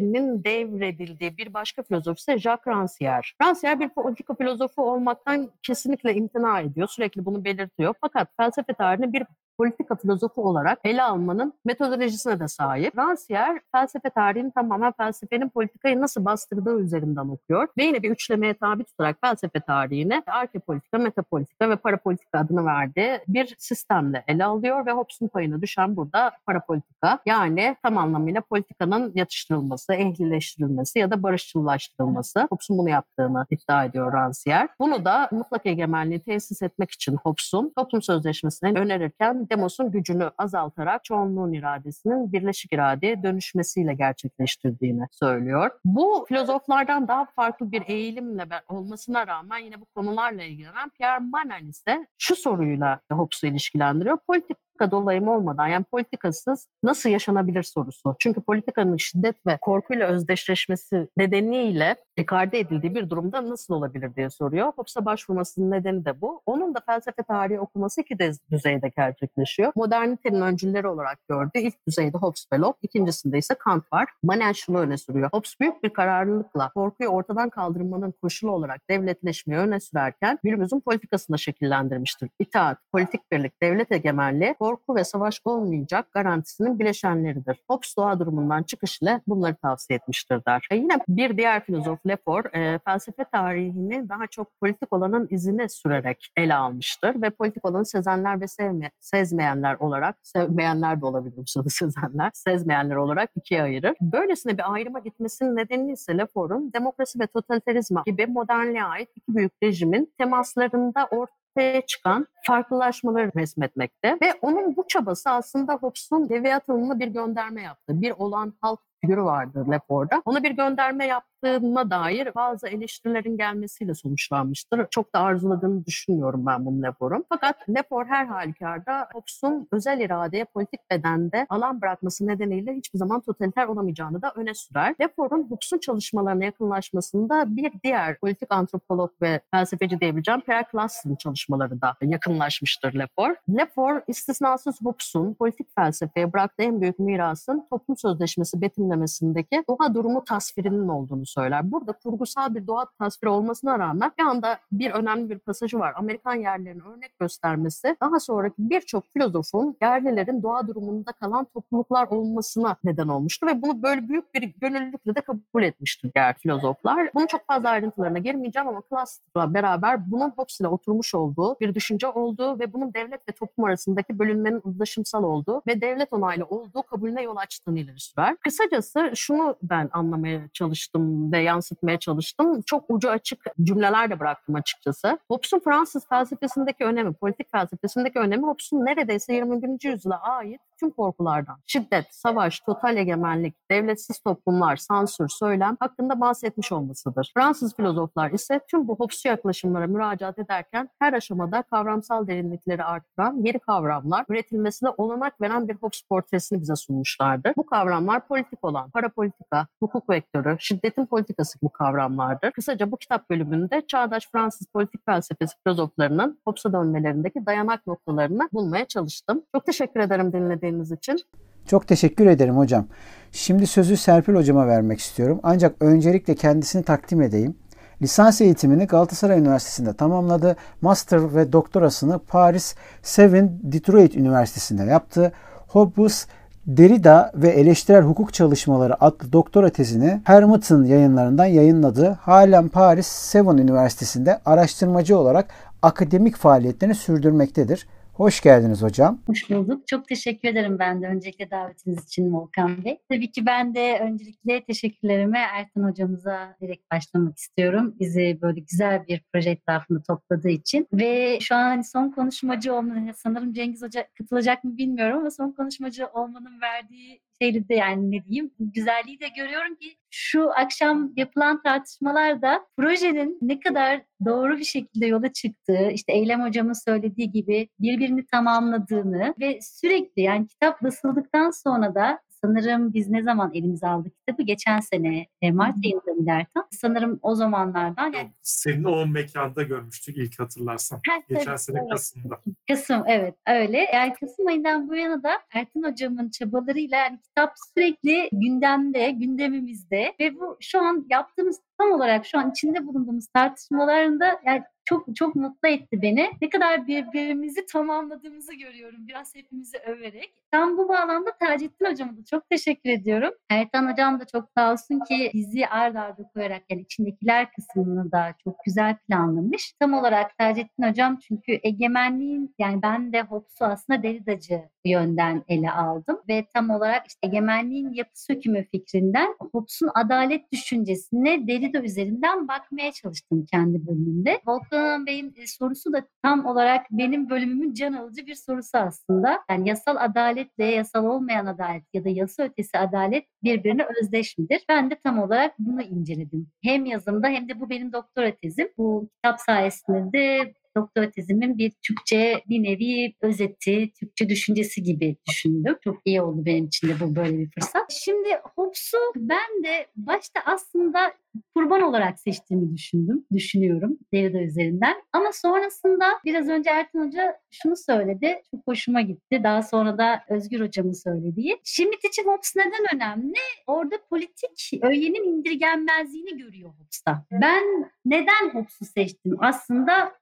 düşüncenin devredildiği bir başka filozof ise Jacques Rancière. Rancière bir politika filozofu olmaktan kesinlikle imtina ediyor. Sürekli bunu belirtiyor. Fakat felsefe tarihini bir politika filozofu olarak ele almanın metodolojisine de sahip. Rancière felsefe tarihini tamamen felsefenin politikayı nasıl bastırdığı üzerinden okuyor ve yine bir üçlemeye tabi tutarak felsefe tarihini arkepolitika, metapolitika ve parapolitika adını verdiği bir sistemle ele alıyor ve Hobbes'un payına düşen burada parapolitika yani tam anlamıyla politikanın yatıştırılması, ehlileştirilmesi ya da barışçıllaştırılması. Hobbes'un bunu yaptığını iddia ediyor Rancière. Bunu da mutlak egemenliği tesis etmek için Hobbes'un toplum sözleşmesine önerirken demos'un gücünü azaltarak çoğunluğun iradesinin birleşik iradeye dönüşmesiyle gerçekleştirdiğini söylüyor. Bu filozoflardan daha farklı bir eğilimle olmasına rağmen yine bu konularla ilgilenen Pierre Manen ise şu soruyla Hobbes'u ilişkilendiriyor. Politik politika dolayımı olmadan yani politikasız nasıl yaşanabilir sorusu. Çünkü politikanın şiddet ve korkuyla özdeşleşmesi nedeniyle ekarte edildiği bir durumda nasıl olabilir diye soruyor. Hobbes'a başvurmasının nedeni de bu. Onun da felsefe tarihi okuması iki düzeyde gerçekleşiyor. Modernitenin öncülleri olarak gördüğü ilk düzeyde Hobbes ve Locke, ikincisinde ise Kant var. Manen şunu öne sürüyor. Hobbes büyük bir kararlılıkla korkuyu ortadan kaldırmanın koşulu olarak devletleşmeyi öne sürerken günümüzün politikasını şekillendirmiştir. İtaat, politik birlik, devlet egemenliği, korku ve savaş olmayacak garantisinin bileşenleridir. Hobbes doğa durumundan çıkış ile bunları tavsiye etmiştir der. E yine bir diğer filozof Lefort e, felsefe tarihini daha çok politik olanın izine sürerek ele almıştır ve politik olanı sezenler ve sevme, sezmeyenler olarak, sevmeyenler de olabilir bu sezenler, sezmeyenler olarak ikiye ayırır. Böylesine bir ayrıma gitmesinin nedeni ise Lefort'un demokrasi ve totalitarizma gibi modernliğe ait iki büyük rejimin temaslarında ortaya ortaya çıkan farklılaşmaları resmetmekte ve onun bu çabası aslında Hobbes'un Leviathan'ına bir gönderme yaptı. Bir olan halk figürü vardı Lefort'da. Ona bir gönderme yaptığına dair bazı eleştirilerin gelmesiyle sonuçlanmıştır. Çok da arzuladığını düşünmüyorum ben bunu Lefort'un. Fakat Lefort her halükarda Hobbes'un özel iradeye politik bedende alan bırakması nedeniyle hiçbir zaman totaliter olamayacağını da öne sürer. Lefort'un Hobbes'un çalışmalarına yakınlaşmasında bir diğer politik antropolog ve felsefeci diyebileceğim Pierre Class'ın çalışmaları da yakınlaşmıştır Lefort. Lefort istisnasız Hobbes'un politik felsefeye bıraktığı en büyük mirasın toplum sözleşmesi betimlemesindeki doğa durumu tasvirinin olduğunu söyler. Burada kurgusal bir doğa tasviri olmasına rağmen bir anda bir önemli bir pasajı var. Amerikan yerlerini örnek göstermesi daha sonraki birçok filozofun yerlilerin doğa durumunda kalan topluluklar olmasına neden olmuştu ve bunu böyle büyük bir gönüllülükle de kabul etmiştir diğer filozoflar. Bunun çok fazla ayrıntılarına girmeyeceğim ama Cluster'la beraber bunun Hobbes ile oturmuş olduğu bir düşünce olduğu ve bunun devlet ve toplum arasındaki bölünmenin uzlaşımsal olduğu ve devlet onaylı olduğu kabulüne yol açtığını ileri sürer. Kısacası şunu ben anlamaya çalıştım ve yansıtmaya çalıştım. Çok ucu açık cümleler de bıraktım açıkçası. Hobbes'un Fransız felsefesindeki önemi, politik felsefesindeki önemi Hobbes'un neredeyse 21. yüzyıla ait tüm korkulardan, şiddet, savaş, total egemenlik, devletsiz toplumlar, sansür, söylem hakkında bahsetmiş olmasıdır. Fransız filozoflar ise tüm bu Hobbes'u yaklaşımlara müracaat ederken her aşamada kavramsal derinlikleri artıran yeni kavramlar üretilmesine olanak veren bir Hobbes portresini bize sunmuşlardır. Bu kavramlar politik olan, parapolitika, hukuk vektörü, şiddetin politikası bu kavramlardır. Kısaca bu kitap bölümünde çağdaş Fransız politik felsefesi filozoflarının Hobbes'a dönmelerindeki dayanak noktalarını bulmaya çalıştım. Çok teşekkür ederim dinlediğiniz için. Çok teşekkür ederim hocam. Şimdi sözü Serpil hocama vermek istiyorum. Ancak öncelikle kendisini takdim edeyim. Lisans eğitimini Galatasaray Üniversitesi'nde tamamladı. Master ve doktorasını Paris Seven Detroit Üniversitesi'nde yaptı. Hobbes Derrida ve Eleştirel Hukuk Çalışmaları adlı doktora tezini Hermot'un yayınlarından yayınladı. Halen Paris Seven Üniversitesi'nde araştırmacı olarak akademik faaliyetlerini sürdürmektedir. Hoş geldiniz hocam. Hoş bulduk. Çok teşekkür ederim ben de öncelikle davetiniz için Volkan Bey. Tabii ki ben de öncelikle teşekkürlerimi Ertan hocamıza direkt başlamak istiyorum. Bizi böyle güzel bir proje etrafında topladığı için. Ve şu an hani son konuşmacı olmanın, sanırım Cengiz Hoca katılacak mı bilmiyorum ama son konuşmacı olmanın verdiği şeyli de yani ne diyeyim güzelliği de görüyorum ki şu akşam yapılan tartışmalarda projenin ne kadar doğru bir şekilde yola çıktığı, işte Eylem hocamın söylediği gibi birbirini tamamladığını ve sürekli yani kitap basıldıktan sonra da sanırım biz ne zaman elimize aldık kitabı? Geçen sene e, Mart ayında ilerten. Sanırım o zamanlardan. Yani... Senin o mekanda görmüştük ilk hatırlarsan. Ha, Geçen tabii, sene evet. Kasım'da. Kasım evet öyle. Yani Kasım ayından bu yana da Ertan hocamın çabalarıyla yani kitap sürekli gündemde, gündemimizde ve bu şu an yaptığımız tam olarak şu an içinde bulunduğumuz tartışmalarında yani çok çok mutlu etti beni. Ne kadar birbirimizi tamamladığımızı görüyorum biraz hepimizi överek. Tam bu bağlamda Taceddin hocama da çok teşekkür ediyorum. Ertan hocam da çok sağ olsun ki bizi ard arda koyarak yani içindekiler kısmını da çok güzel planlamış. Tam olarak Taceddin hocam çünkü egemenliğin yani ben de Hobbes'u aslında Derrida'cı yönden ele aldım ve tam olarak işte egemenliğin yapı sökümü fikrinden Hobbes'un adalet düşüncesine Derrida üzerinden bakmaya çalıştım kendi bölümümde. Volkan Bey'in e, sorusu da tam olarak benim bölümümün can alıcı bir sorusu aslında. Yani yasal adaletle yasal olmayan adalet ya da yasa ötesi adalet birbirine özdeş midir? Ben de tam olarak bunu inceledim. Hem yazımda hem de bu benim doktora tezim. Bu kitap sayesinde de doktora tezimin bir Türkçe bir nevi özeti, Türkçe düşüncesi gibi düşündüm. Çok iyi oldu benim için de bu böyle bir fırsat. Şimdi Hobbes'u ben de başta aslında kurban olarak seçtiğimi düşündüm, düşünüyorum Derrida üzerinden. Ama sonrasında biraz önce Ertan Hoca şunu söyledi, çok hoşuma gitti. Daha sonra da Özgür Hocamın söylediği. Schmitt için Hobbes neden önemli? Orada politik öğenin indirgenmezliğini görüyor Hobbes'ta. Ben neden Hobbes'u seçtim? Aslında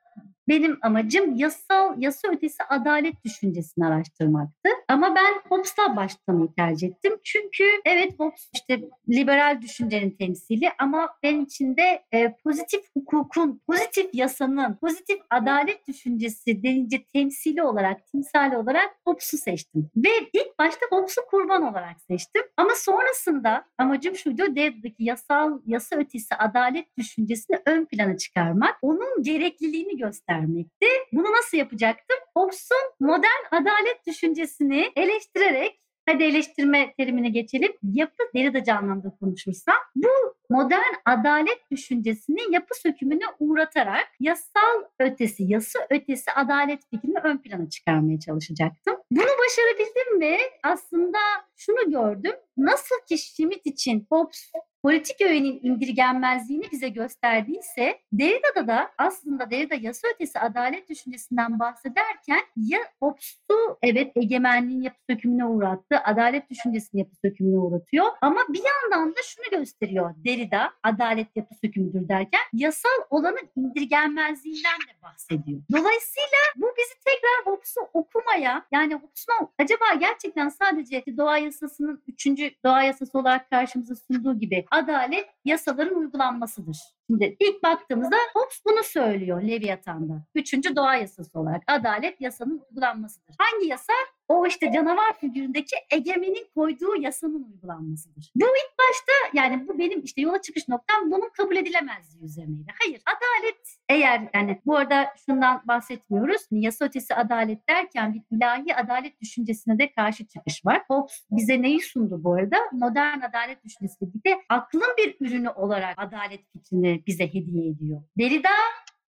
benim amacım yasal, yasa ötesi adalet düşüncesini araştırmaktı. Ama ben Hobbes'tan başlamayı tercih ettim. Çünkü evet Hobbes işte liberal düşüncenin temsili ama benim içinde e, pozitif hukukun, pozitif yasanın, pozitif adalet düşüncesi denince temsili olarak, timsali olarak Hobbes'u seçtim. Ve ilk başta Hobbes'u kurban olarak seçtim. Ama sonrasında amacım şuydu, Derrida'daki yasal, yasa ötesi adalet düşüncesini ön plana çıkarmak, onun gerekliliğini göstermekti. Bunu nasıl yapacaktım? Hobbes'un modern adalet düşüncesini eleştirerek hadi eleştirme terimine geçelim. Yapı Derrida'cı anlamda konuşursam bu modern adalet düşüncesini yapı sökümüne uğratarak yasal ötesi, yasa ötesi adalet fikrini ön plana çıkarmaya çalışacaktım. Bunu başarabildim mi? Aslında şunu gördüm. Nasıl ki Schmitt için Hobbes politik öğenin indirgenmezliğini bize gösterdiyse Derrida'da da aslında Derrida yasa ötesi adalet düşüncesinden bahsederken ya Hobbes'u evet egemenliğin yapı sökümüne uğrattı, adalet düşüncesini yapı sökümüne uğratıyor ama bir yandan da şunu gösteriyor Derrida adalet yapı sökümüdür derken yasal olanın indirgenmezliğinden de bahsediyor. Dolayısıyla bu bizi tekrar Hobbes'u okumaya yani Hobbes'un acaba gerçekten sadece doğa yasasının üçüncü doğa yasası olarak karşımıza sunduğu gibi adalet yasaların uygulanmasıdır. Şimdi ilk baktığımızda Hobbes bunu söylüyor Leviathan'da. Üçüncü doğa yasası olarak adalet yasanın uygulanmasıdır. Hangi yasa? O işte canavar figüründeki egemenin koyduğu yasanın uygulanmasıdır. Bu ilk başta yani bu benim işte yola çıkış noktam bunun kabul edilemezliği üzerineydi. Hayır adalet eğer yani bu arada şundan bahsetmiyoruz. Yasa ötesi adalet derken bir ilahi adalet düşüncesine de karşı çıkış var. Hobbes bize neyi sundu bu arada? Modern adalet düşüncesi birlikte aklın bir ürünü olarak adalet fikrini bize hediye ediyor. Derrida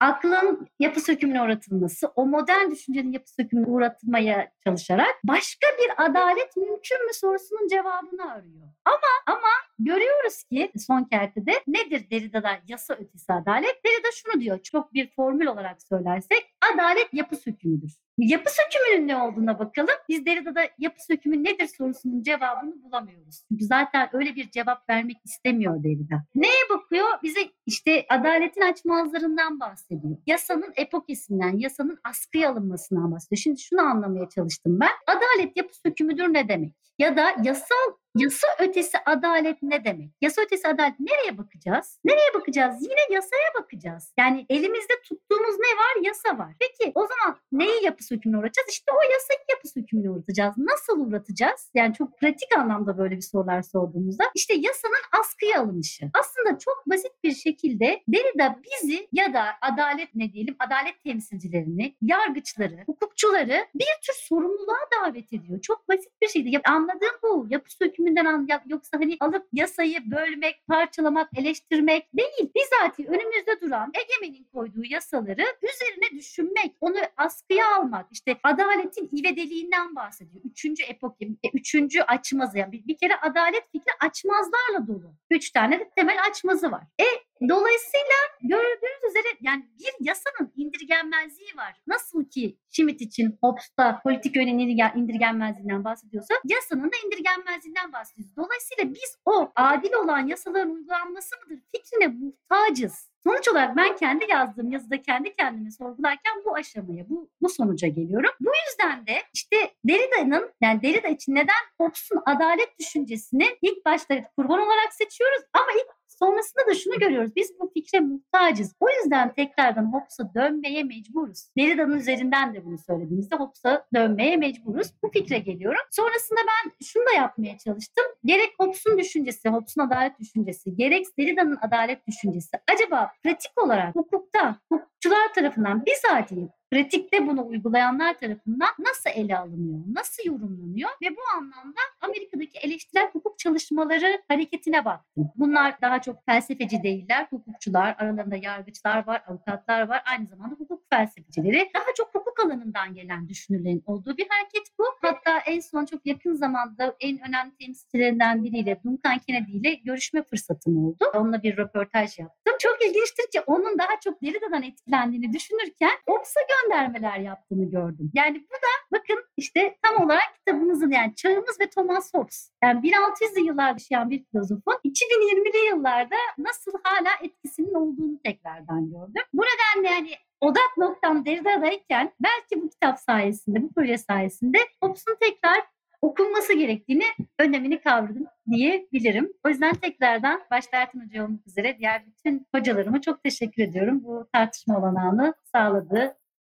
aklın yapı sökümüne uğratılması, o modern düşüncenin yapı sökümüne uğratılmaya çalışarak başka bir adalet mümkün mü sorusunun cevabını arıyor. Ama ama görüyoruz ki son kertede nedir Derrida'da yasa ötesi adalet? Derrida şunu diyor çok bir formül olarak söylersek adalet yapı sökümüdür. Yapı sökümünün ne olduğuna bakalım. Biz Derrida'da yapı sökümü nedir sorusunun cevabını bulamıyoruz. Çünkü zaten öyle bir cevap vermek istemiyor Derrida. Neye bakıyor? Bize işte adaletin açmazlarından bahsediyor. Yasanın epokesinden, yasanın askıya alınmasından bahsediyor. Şimdi şunu anlamaya çalıştım ben. Adalet yapı sökümüdür ne demek? Ya da yasal Yasa ötesi adalet ne demek? Yasa ötesi adalet nereye bakacağız? Nereye bakacağız? Yine yasaya bakacağız. Yani elimizde tuttuğumuz ne var? Yasa var. Peki o zaman neyi yapı sökümüne uğratacağız? İşte o yasayı yapı sökümüne uğratacağız. Nasıl uğratacağız? Yani çok pratik anlamda böyle bir sorular sorduğumuzda işte yasanın askıya alınışı. Aslında çok basit bir şekilde Derrida bizi ya da adalet ne diyelim adalet temsilcilerini, yargıçları, hukukçuları bir tür sorumluluğa davet ediyor. Çok basit bir şeydi. Anladığım bu. Yapı sökümü hükmünden an yoksa hani alıp yasayı bölmek, parçalamak, eleştirmek değil. Bizatihi önümüzde duran egemenin koyduğu yasaları üzerine düşünmek, onu askıya almak, işte adaletin ivedeliğinden bahsediyor. Üçüncü epoki, e, üçüncü açmazı. Yani bir, bir kere adalet fikri açmazlarla dolu. Üç tane de temel açmazı var. E Dolayısıyla gördüğünüz üzere yani bir yasanın indirgenmezliği var. Nasıl ki Schmitt için Hobbes'ta politik öğrenin indirgenmezliğinden bahsediyorsa yasanın da indirgenmezliğinden bahsediyoruz. Dolayısıyla biz o adil olan yasaların uygulanması mıdır fikrine muhtacız. Sonuç olarak ben kendi yazdığım yazıda kendi kendimi sorgularken bu aşamaya, bu, bu sonuca geliyorum. Bu yüzden de işte Derrida'nın, yani Derrida için neden Hobbes'un adalet düşüncesini ilk başta kurban olarak seçiyoruz ama ilk Sonrasında da şunu görüyoruz. Biz bu fikre muhtacız. O yüzden tekrardan Hobbes'a dönmeye mecburuz. Derrida'nın üzerinden de bunu söylediğimizde Hobbes'a dönmeye mecburuz. Bu fikre geliyorum. Sonrasında ben şunu da yapmaya çalıştım. Gerek Hobbes'un düşüncesi, Hobbes'un adalet düşüncesi, gerek Derrida'nın adalet düşüncesi acaba pratik olarak hukukta, hukukçular tarafından bizatihi pratikte bunu uygulayanlar tarafından nasıl ele alınıyor, nasıl yorumlanıyor ve bu anlamda Amerika'daki eleştirel hukuk çalışmaları hareketine baktım. Bunlar daha çok felsefeci değiller, hukukçular, aralarında yargıçlar var, avukatlar var, aynı zamanda hukuk felsefecileri. Daha çok hukuk alanından gelen düşünürlerin olduğu bir hareket bu. Hatta en son çok yakın zamanda en önemli temsilcilerinden biriyle Duncan Kennedy ile görüşme fırsatım oldu. Onunla bir röportaj yaptım. Çok ilginçtir ki onun daha çok Derrida'dan etkilendiğini düşünürken Hobbes'a göndermeler yaptığını gördüm. Yani bu da bakın işte tam olarak kitabımızın yani çağımız ve Thomas Hobbes. Yani 1600'lü yıllarda yaşayan bir filozofun 2020'li yıllarda nasıl hala etkisinin olduğunu tekrardan gördüm. Bu nedenle yani odak noktam Derrida'dayken belki bu kitap sayesinde, bu proje sayesinde Hobbes'un tekrar okunması gerektiğini, önemini kavradım diyebilirim. O yüzden tekrardan başta Ertan Hoca olmak üzere diğer bütün hocalarıma çok teşekkür ediyorum bu tartışma olanağını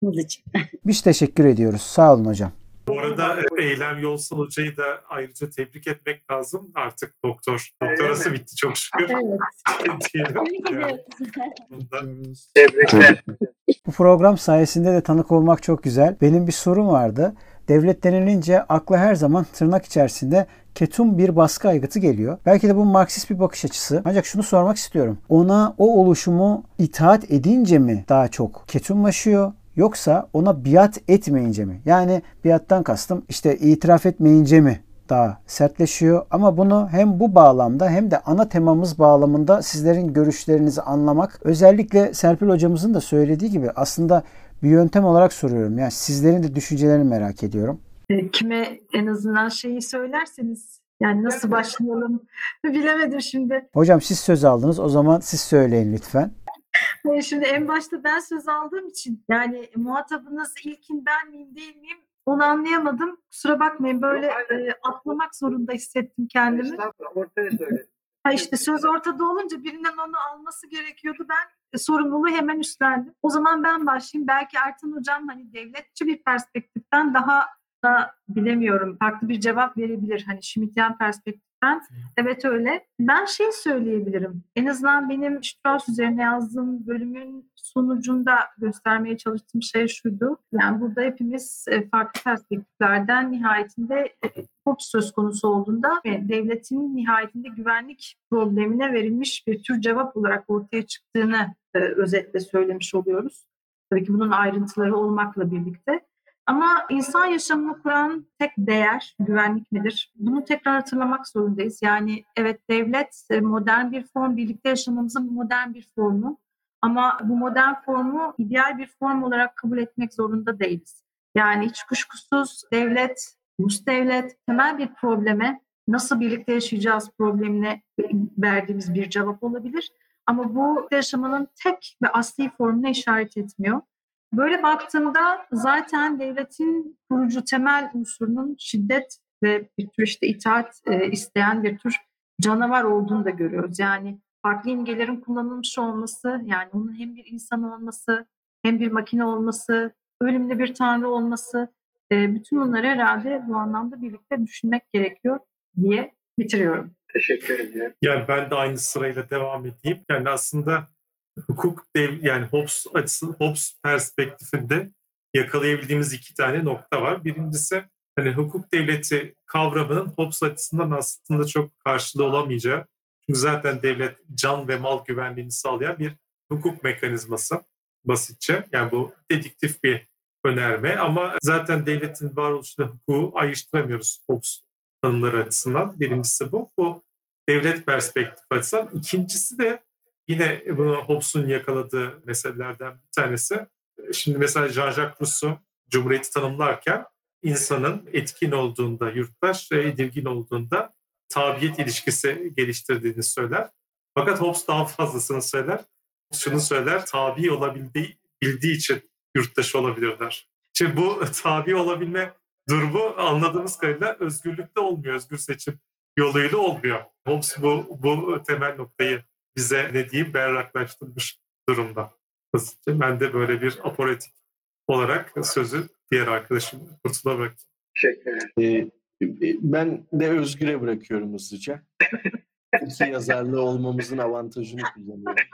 sağladığınız için. Biz teşekkür ediyoruz. Sağ olun hocam. Bu arada e, Eylem Yolsal Hoca'yı da ayrıca tebrik etmek lazım. Artık doktor. Doktorası bitti çok şükür. Evet. Tebrikler. Bu program sayesinde de tanık olmak çok güzel. Benim bir sorum vardı. Devlet denilince akla her zaman tırnak içerisinde ketum bir baskı aygıtı geliyor. Belki de bu Marksist bir bakış açısı. Ancak şunu sormak istiyorum. Ona o oluşumu itaat edince mi daha çok ketumlaşıyor? Yoksa ona biat etmeyince mi? Yani biattan kastım işte itiraf etmeyince mi daha sertleşiyor. Ama bunu hem bu bağlamda hem de ana temamız bağlamında sizlerin görüşlerinizi anlamak özellikle Serpil hocamızın da söylediği gibi aslında bir yöntem olarak soruyorum. Yani sizlerin de düşüncelerini merak ediyorum. E, kime en azından şeyi söylerseniz yani nasıl başlayalım bilemedim şimdi. Hocam siz söz aldınız. O zaman siz söyleyin lütfen. Hayır, Şimdi en başta ben söz aldığım için yani muhatabınız ilkin ben miyim değil miyim onu anlayamadım. Kusura bakmayın böyle e, atlamak zorunda hissettim kendimi. Ha işte söz ortada olunca birinin onu alması gerekiyordu. Ben e, sorumluluğu hemen üstlendim. O zaman ben başlayayım. Belki Ertan Hocam hani devletçi bir perspektiften daha da bilemiyorum farklı bir cevap verebilir. Hani Schmittian perspektiften evet öyle. Ben şey söyleyebilirim. En azından benim Strauss üzerine yazdığım bölümün sonucunda göstermeye çalıştığım şey şuydu. Yani burada hepimiz e, farklı perspektiflerden nihayetinde hukuk söz konusu olduğunda ve devletin nihayetinde güvenlik problemine verilmiş bir tür cevap olarak ortaya çıktığını e, özetle söylemiş oluyoruz. Tabii ki bunun ayrıntıları olmakla birlikte. Ama insan yaşamını kuran tek değer güvenlik midir? Bunu tekrar hatırlamak zorundayız. Yani evet devlet e, modern bir form, birlikte yaşamamızın modern bir formu. Ama bu modern formu ideal bir form olarak kabul etmek zorunda değiliz. Yani hiç kuşkusuz devlet, ulus devlet temel bir probleme nasıl birlikte yaşayacağız problemine verdiğimiz bir cevap olabilir. Ama bu yaşamanın tek ve asli formuna işaret etmiyor. Böyle baktığımda zaten devletin kurucu temel unsurunun şiddet ve bir tür işte itaat e, isteyen bir tür canavar olduğunu da görüyoruz. Yani farklı imgelerin kullanılmış olması, yani onun hem bir insan olması, hem bir makine olması, ölümde bir tanrı olması, e, bütün bunları herhalde bu anlamda birlikte düşünmek gerekiyor diye bitiriyorum. Teşekkür ederim. Yani ben de aynı sırayla devam edeyim. Yani aslında hukuk dev yani Hobbes açısı Hobbes perspektifinde yakalayabildiğimiz iki tane nokta var. Birincisi hani hukuk devleti kavramının Hobbes açısından aslında çok karşılığı olamayacağı. Çünkü zaten devlet can ve mal güvenliğini sağlayan bir hukuk mekanizması basitçe. Yani bu dediktif bir önerme ama zaten devletin varoluşunda hukuku ayrıştıramıyoruz Hobbes tanımları açısından. Birincisi bu. Bu devlet perspektif açısından. İkincisi de Yine bunu Hobbes'un yakaladığı meselelerden bir tanesi. Şimdi mesela Jean-Jacques Rousseau Cumhuriyeti tanımlarken insanın etkin olduğunda yurttaş edilgin olduğunda tabiyet ilişkisi geliştirdiğini söyler. Fakat Hobbes daha fazlasını söyler. Şunu söyler, tabi olabildiği bildiği için yurttaş olabilirler. Şimdi bu tabi olabilme durumu anladığımız kadarıyla özgürlükte olmuyor, özgür seçim yoluyla olmuyor. Hobbes bu, bu temel noktayı bize ne diyeyim berraklaştırmış durumda. Basitçe. Ben de böyle bir aporetik olarak sözü diğer arkadaşım Kurtul'a bıraktım. Teşekkür ederim. Ee, ben de Özgür'e bırakıyorum hızlıca. İki yazarlı olmamızın avantajını kullanıyorum.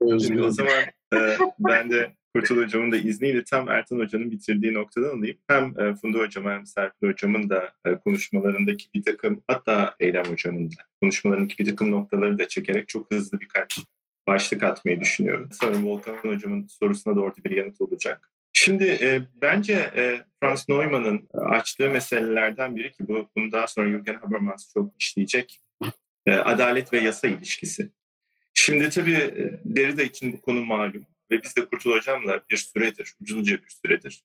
Özgür. O zaman e, ben de Kurtul Hocam'ın da izniyle tam Ertan Hoca'nın bitirdiği noktadan alayım. Hem e, Funda Hocam hem Serpil Hocam'ın da e, konuşmalarındaki bir takım hatta Eylem Hocam'ın da konuşmalarındaki bir takım noktaları da çekerek çok hızlı birkaç başlık atmayı düşünüyorum. Sanırım Volkan Hocam'ın sorusuna da orada bir yanıt olacak. Şimdi e, bence e, Franz Neumann'ın açtığı meselelerden biri ki bu bunu daha sonra Jürgen Habermas çok işleyecek. E, adalet ve yasa ilişkisi. Şimdi tabii e, Derrida için bu konu malum ve biz de Kurtul Hocam'la bir süredir, uzunca bir süredir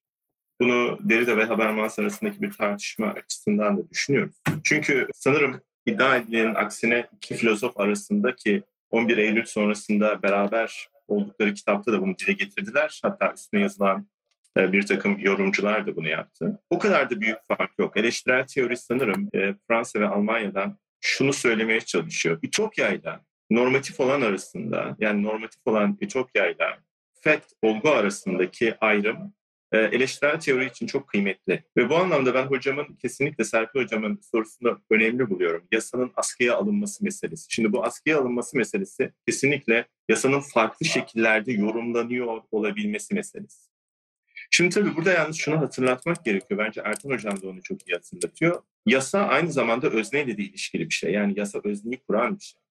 bunu Derrida ve Habermas arasındaki bir tartışma açısından da düşünüyoruz. Çünkü sanırım iddia edilenin aksine iki filozof arasındaki 11 Eylül sonrasında beraber oldukları kitapta da bunu dile getirdiler. Hatta üstüne yazılan e, bir takım yorumcular da bunu yaptı. O kadar da büyük fark yok. Eleştirel teori sanırım e, Fransa ve Almanya'dan şunu söylemeye çalışıyor. Ütopya ile normatif olan arasında yani normatif olan Ütopya ile fact olgu arasındaki ayrım e, eleştirel teori için çok kıymetli. Ve bu anlamda ben hocamın kesinlikle Serpil hocamın sorusunu önemli buluyorum. Yasanın askıya alınması meselesi. Şimdi bu askıya alınması meselesi kesinlikle yasanın farklı şekillerde yorumlanıyor olabilmesi meselesi. Şimdi tabii burada yalnız şunu hatırlatmak gerekiyor. Bence Ertan Hocam da onu çok iyi hatırlatıyor. Yasa aynı zamanda özneyle de ilişkili bir şey. Yani yasa özneyi kuran bir şey.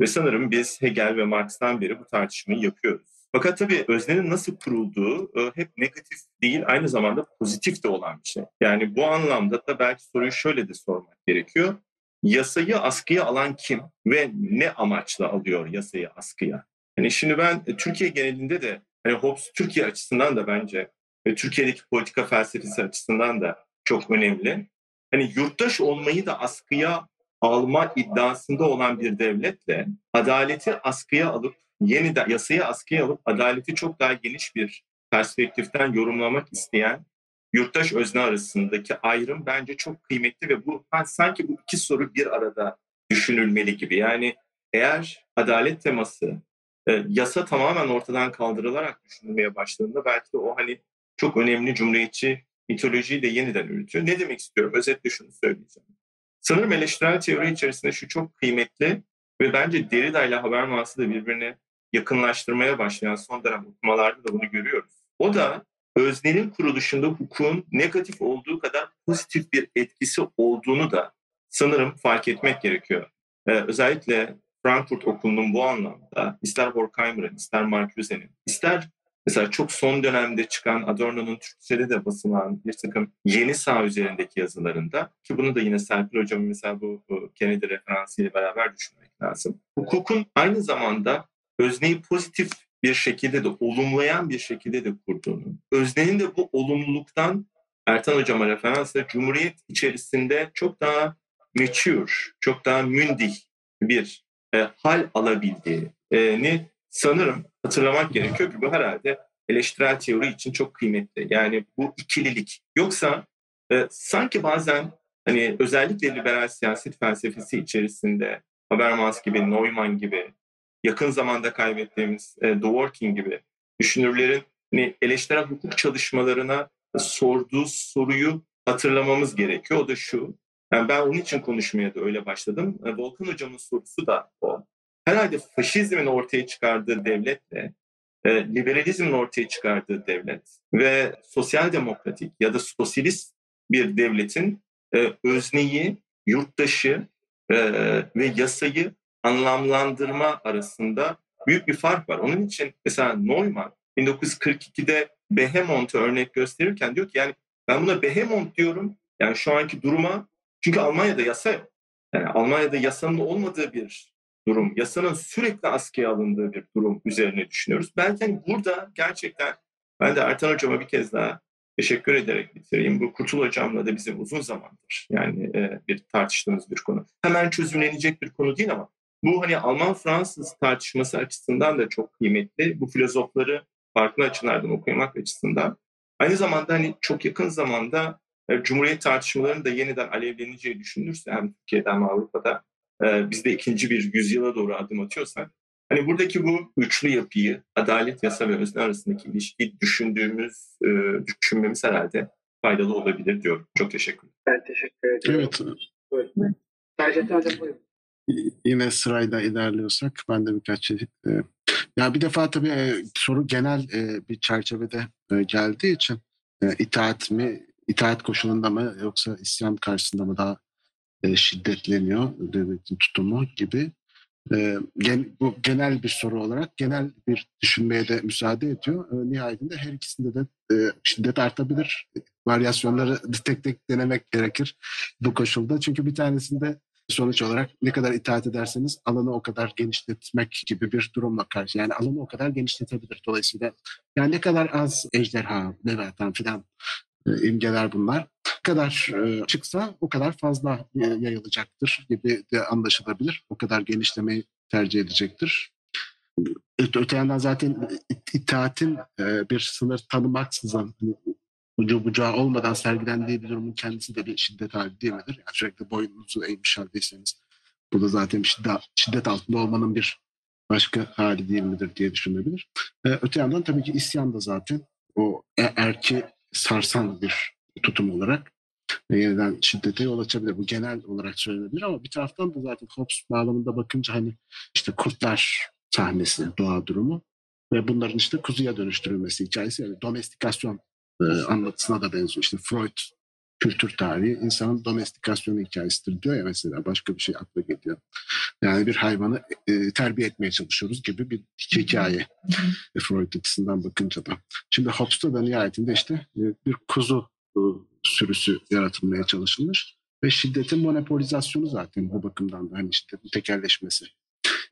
Ve sanırım biz Hegel ve Marx'tan beri bu tartışmayı yapıyoruz. Fakat tabii öznenin nasıl kurulduğu e, hep negatif değil, aynı zamanda pozitif de olan bir şey. Yani bu anlamda da belki soruyu şöyle de sormak gerekiyor. Yasayı askıya alan kim ve ne amaçla alıyor yasayı askıya? Hani şimdi ben e, Türkiye genelinde de hani Hobbes Türkiye açısından da bence ve Türkiye'deki politika felsefesi açısından da çok önemli. Hani yurttaş olmayı da askıya alma iddiasında olan bir devletle adaleti askıya alıp yeniden yasayı askıya alıp adaleti çok daha geniş bir perspektiften yorumlamak isteyen yurttaş özne arasındaki ayrım bence çok kıymetli ve bu sanki bu iki soru bir arada düşünülmeli gibi. Yani eğer adalet teması e, yasa tamamen ortadan kaldırılarak düşünülmeye başladığında belki de o hani çok önemli cumhuriyetçi mitolojiyi de yeniden üretiyor. Ne demek istiyorum? Özetle şunu söyleyeceğim. Sanırım eleştirel teori içerisinde şu çok kıymetli ve bence Derrida ile Habermas'ı da birbirine yakınlaştırmaya başlayan son dönem okumalarda da bunu görüyoruz. O da öznenin kuruluşunda hukukun negatif olduğu kadar pozitif bir etkisi olduğunu da sanırım fark etmek gerekiyor. Ee, özellikle Frankfurt Okulu'nun bu anlamda ister Horkheimer'ın, ister Marcuse'nin, ister mesela çok son dönemde çıkan Adorno'nun Türkçe'de de basılan bir takım yeni sağ üzerindeki yazılarında ki bunu da yine Serpil Hocam'ın mesela bu, bu Kennedy referansıyla beraber düşünmek lazım. Hukukun aynı zamanda özneyi pozitif bir şekilde de olumlayan bir şekilde de kurduğunu, öznenin de bu olumluluktan Ertan Hocam'a referansla Cumhuriyet içerisinde çok daha mature, çok daha mündih bir e, hal alabildiğini sanırım hatırlamak gerekiyor ki bu herhalde eleştirel teori için çok kıymetli. Yani bu ikililik. Yoksa e, sanki bazen hani özellikle liberal siyaset felsefesi içerisinde Habermas gibi, Neumann gibi, yakın zamanda kaybettiğimiz e, The Working gibi düşünürlerin hani eleştirel hukuk çalışmalarına sorduğu soruyu hatırlamamız gerekiyor. O da şu, yani ben onun için konuşmaya da öyle başladım. E, Volkan Hocam'ın sorusu da o. Herhalde faşizmin ortaya çıkardığı devletle e, liberalizmin ortaya çıkardığı devlet ve sosyal demokratik ya da sosyalist bir devletin e, özneyi, yurttaşı e, ve yasayı anlamlandırma arasında büyük bir fark var. Onun için mesela Neumann 1942'de Behemont'u örnek gösterirken diyor ki yani ben buna Behemont diyorum. Yani şu anki duruma çünkü Almanya'da yasa yok. Yani Almanya'da yasanın olmadığı bir durum, yasanın sürekli askıya alındığı bir durum üzerine düşünüyoruz. Belki hani burada gerçekten ben de Ertan Hocama bir kez daha teşekkür ederek bitireyim. Bu Kurtul Hocam'la da bizim uzun zamandır yani e, bir tartıştığımız bir konu. Hemen çözümlenecek bir konu değil ama bu hani Alman-Fransız tartışması açısından da çok kıymetli. Bu filozofları farklı açılardan okumak açısından. Aynı zamanda hani çok yakın zamanda e, Cumhuriyet tartışmalarının da yeniden alevleneceği düşünülürse hem Türkiye'de hem Avrupa'da e, biz de ikinci bir yüzyıla doğru adım atıyorsak hani buradaki bu üçlü yapıyı adalet, yasa ve özne arasındaki ilişkiyi düşündüğümüz, e, düşünmemiz herhalde faydalı olabilir diyorum. Çok teşekkür ederim. Ben teşekkür ediyorum. Evet. Serjet Hocam buyurun. Yine sırayla ilerliyorsak ben de birkaç şey... E, ya bir defa tabii e, soru genel e, bir çerçevede e, geldiği için e, itaat mi, itaat koşulunda mı yoksa isyan karşısında mı daha e, şiddetleniyor devletin tutumu gibi e, gen, bu genel bir soru olarak genel bir düşünmeye de müsaade ediyor. E, nihayetinde her ikisinde de e, şiddet artabilir. Varyasyonları tek tek denemek gerekir bu koşulda. Çünkü bir tanesinde sonuç olarak ne kadar itaat ederseniz alanı o kadar genişletmek gibi bir durumla karşı. Yani alanı o kadar genişletebilir. Dolayısıyla yani ne kadar az ejderha, leviathan filan e, imgeler bunlar. Kadar e, çıksa o kadar fazla e, yayılacaktır gibi de anlaşılabilir. O kadar genişlemeyi tercih edecektir. Öte yandan zaten itaatin bir sınır tanımaksızın hani ucu bucağı olmadan sergilendiği bir durumun kendisi de bir şiddet hali değil midir? Yani sürekli boynunuzu eğmiş haldeyseniz bu da zaten şiddet, altında olmanın bir başka hali değil midir diye düşünebilir. Öte yandan tabii ki isyan da zaten o erki sarsan bir tutum olarak yeniden şiddete yol açabilir. Bu genel olarak söylenebilir ama bir taraftan da zaten Hobbes bağlamında bakınca hani işte kurtlar sahnesi, doğa durumu ve bunların işte kuzuya dönüştürülmesi hikayesi yani domestikasyon e, anlatısına da benziyor. İşte Freud kültür tarihi insanın domestikasyonu hikayesidir diyor ya mesela başka bir şey akla geliyor. Yani bir hayvanı e, terbiye etmeye çalışıyoruz gibi bir hikaye. E, Freud açısından bakınca da. Şimdi Hobbes'ta da nihayetinde işte e, bir kuzu e, sürüsü yaratılmaya çalışılmış ve şiddetin monopolizasyonu zaten bu bakımdan da hani şiddetin tekerleşmesi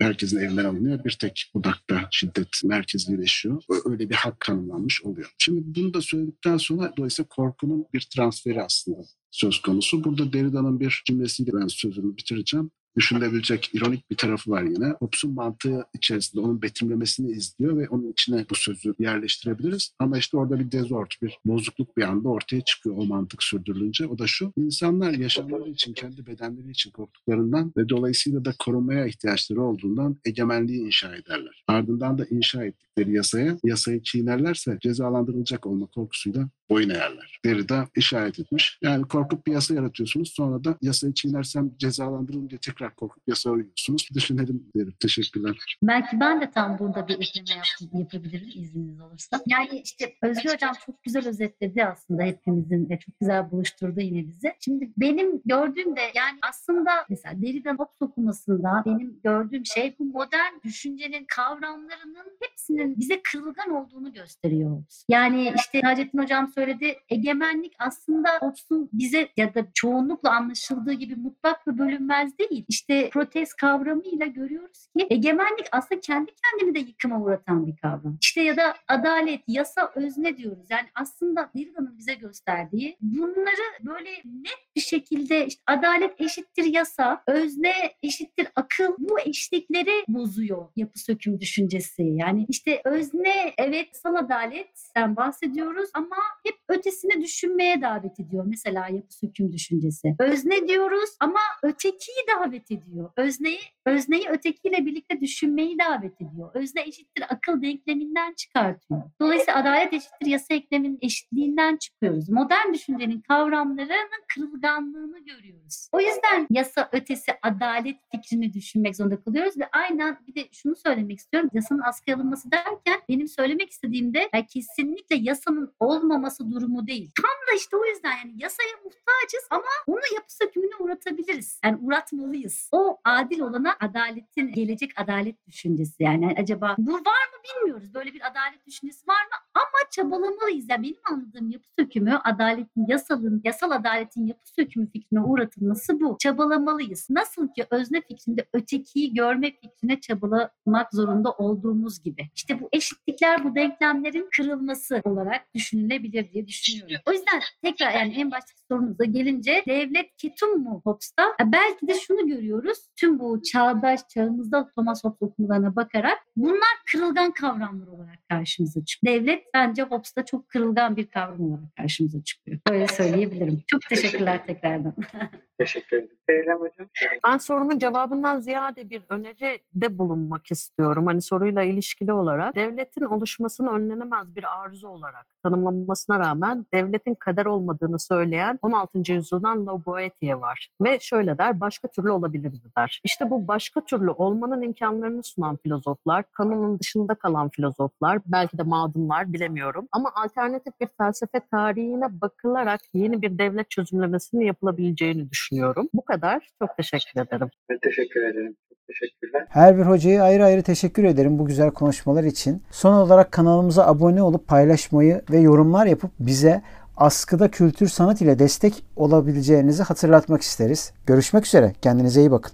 herkesin elinden alınıyor. Bir tek odakta şiddet merkezleşiyor. Öyle bir hak tanımlanmış oluyor. Şimdi bunu da söyledikten sonra dolayısıyla korkunun bir transferi aslında söz konusu. Burada Derrida'nın bir cümlesiyle ben sözümü bitireceğim düşünülebilecek ironik bir tarafı var yine. Hobbes'un mantığı içerisinde onun betimlemesini izliyor ve onun içine bu sözü yerleştirebiliriz. Ama işte orada bir dezort, bir bozukluk bir anda ortaya çıkıyor o mantık sürdürülünce. O da şu, insanlar yaşamları için, kendi bedenleri için korktuklarından ve dolayısıyla da korunmaya ihtiyaçları olduğundan egemenliği inşa ederler. Ardından da inşa ettikleri yasaya, yasayı çiğnerlerse cezalandırılacak olma korkusuyla boyun eğerler. Derrida işaret etmiş. Yani korkup bir yasa yaratıyorsunuz sonra da yasayı çiğnersem cezalandırılın diye tekrar korkup yasa uyuyorsunuz. Düşünelim derim. Teşekkürler. Belki ben de tam burada bir ekleme yap- yapabilirim izniniz olursa. Yani işte Özgür Hocam çok güzel özetledi aslında hepimizin ve çok güzel buluşturdu yine bizi. Şimdi benim gördüğüm de yani aslında mesela Derrida'nın Hobbes okumasında benim gördüğüm şey bu modern düşüncenin kavramlarının hepsinin bize kırılgan olduğunu gösteriyor. Yani işte Hacettin Hocam söyledi egemenlik aslında Hobbes'un bize ya da çoğunlukla anlaşıldığı gibi mutlak ve bölünmez değil. İşte protest kavramıyla görüyoruz ki egemenlik aslında kendi kendini de yıkıma uğratan bir kavram. İşte ya da adalet, yasa, özne diyoruz. Yani aslında Derrida'nın bize gösterdiği bunları böyle net bir şekilde işte adalet eşittir yasa, özne eşittir akıl bu eşlikleri bozuyor yapı söküm düşüncesi. Yani işte özne evet yasal adaletten bahsediyoruz ama hep ötesini düşünmeye davet ediyor. Mesela yapı söküm düşüncesi. Özne diyoruz ama ötekiyi davet ediyor. Özneyi özneyi ötekiyle birlikte düşünmeyi davet ediyor. Özne eşittir akıl denkleminden çıkartıyor. Dolayısıyla adalet eşittir yasa ekleminin eşitliğinden çıkıyoruz. Modern düşüncenin kavramlarının kırılganlığını görüyoruz. O yüzden yasa ötesi adalet fikrini düşünmek zorunda kalıyoruz ve aynen bir de şunu söylemek istiyorum. Yasanın askıya alınması derken benim söylemek istediğimde yani kesinlikle yasanın olmaması durumu değil. Tam da işte o yüzden yani yasaya muhtacız ama onu yapı sökümüne uğratabiliriz. Yani uğratmalıyız. O adil olana adaletin, gelecek adalet düşüncesi. Yani acaba bu var mı bilmiyoruz. Böyle bir adalet düşüncesi var mı? Ama çabalamalıyız. Yani benim anladığım yapı sökümü adaletin, yasalın, yasal adaletin yapı sökümü fikrine uğratılması bu. Çabalamalıyız. Nasıl ki özne fikrinde ötekiyi görme fikrine çabalamak zorunda olduğumuz gibi. İşte bu eşitlikler, bu denklemlerin kırılması olarak düşünülebilir diye düşünüyorum. O yüzden tekrar yani en baştaki sorunuza gelince devlet ketum mu Hobbes'ta? E, Belki de şunu görüyoruz. Tüm bu çağdaş çağımızda Thomas Hobbes okumalarına bakarak bunlar kırılgan kavramlar olarak karşımıza çıkıyor. Devlet bence Hobbes'ta çok kırılgan bir kavram olarak karşımıza çıkıyor. Böyle söyleyebilirim. Çok teşekkürler tekrardan. Teşekkür ederim. Eylem hocam. Ben sorunun cevabından ziyade bir öneride bulunmak istiyorum. Hani soruyla ilişkili olarak devletin oluşmasını önlenemez bir arzu olarak tanımlanmasına rağmen devletin kader olmadığını söyleyen 16. yüzyıldan La Boétie var. Ve şöyle der, başka türlü olabilirdi der. İşte bu başka türlü olmanın imkanlarını sunan filozoflar, kanunun dışında kalan filozoflar, belki de madunlar bilemiyorum. Ama alternatif bir felsefe tarihine bakılarak yeni bir devlet çözümlemesinin yapılabileceğini düşünüyorum. Bu kadar. Çok teşekkür ederim. Ben teşekkür ederim. Çok teşekkürler. Her bir hocaya ayrı ayrı teşekkür ederim bu güzel konuşmalar için. Son olarak kanalımıza abone olup paylaşmayı ve yorumlar yapıp bize askıda kültür sanat ile destek olabileceğinizi hatırlatmak isteriz. Görüşmek üzere. Kendinize iyi bakın.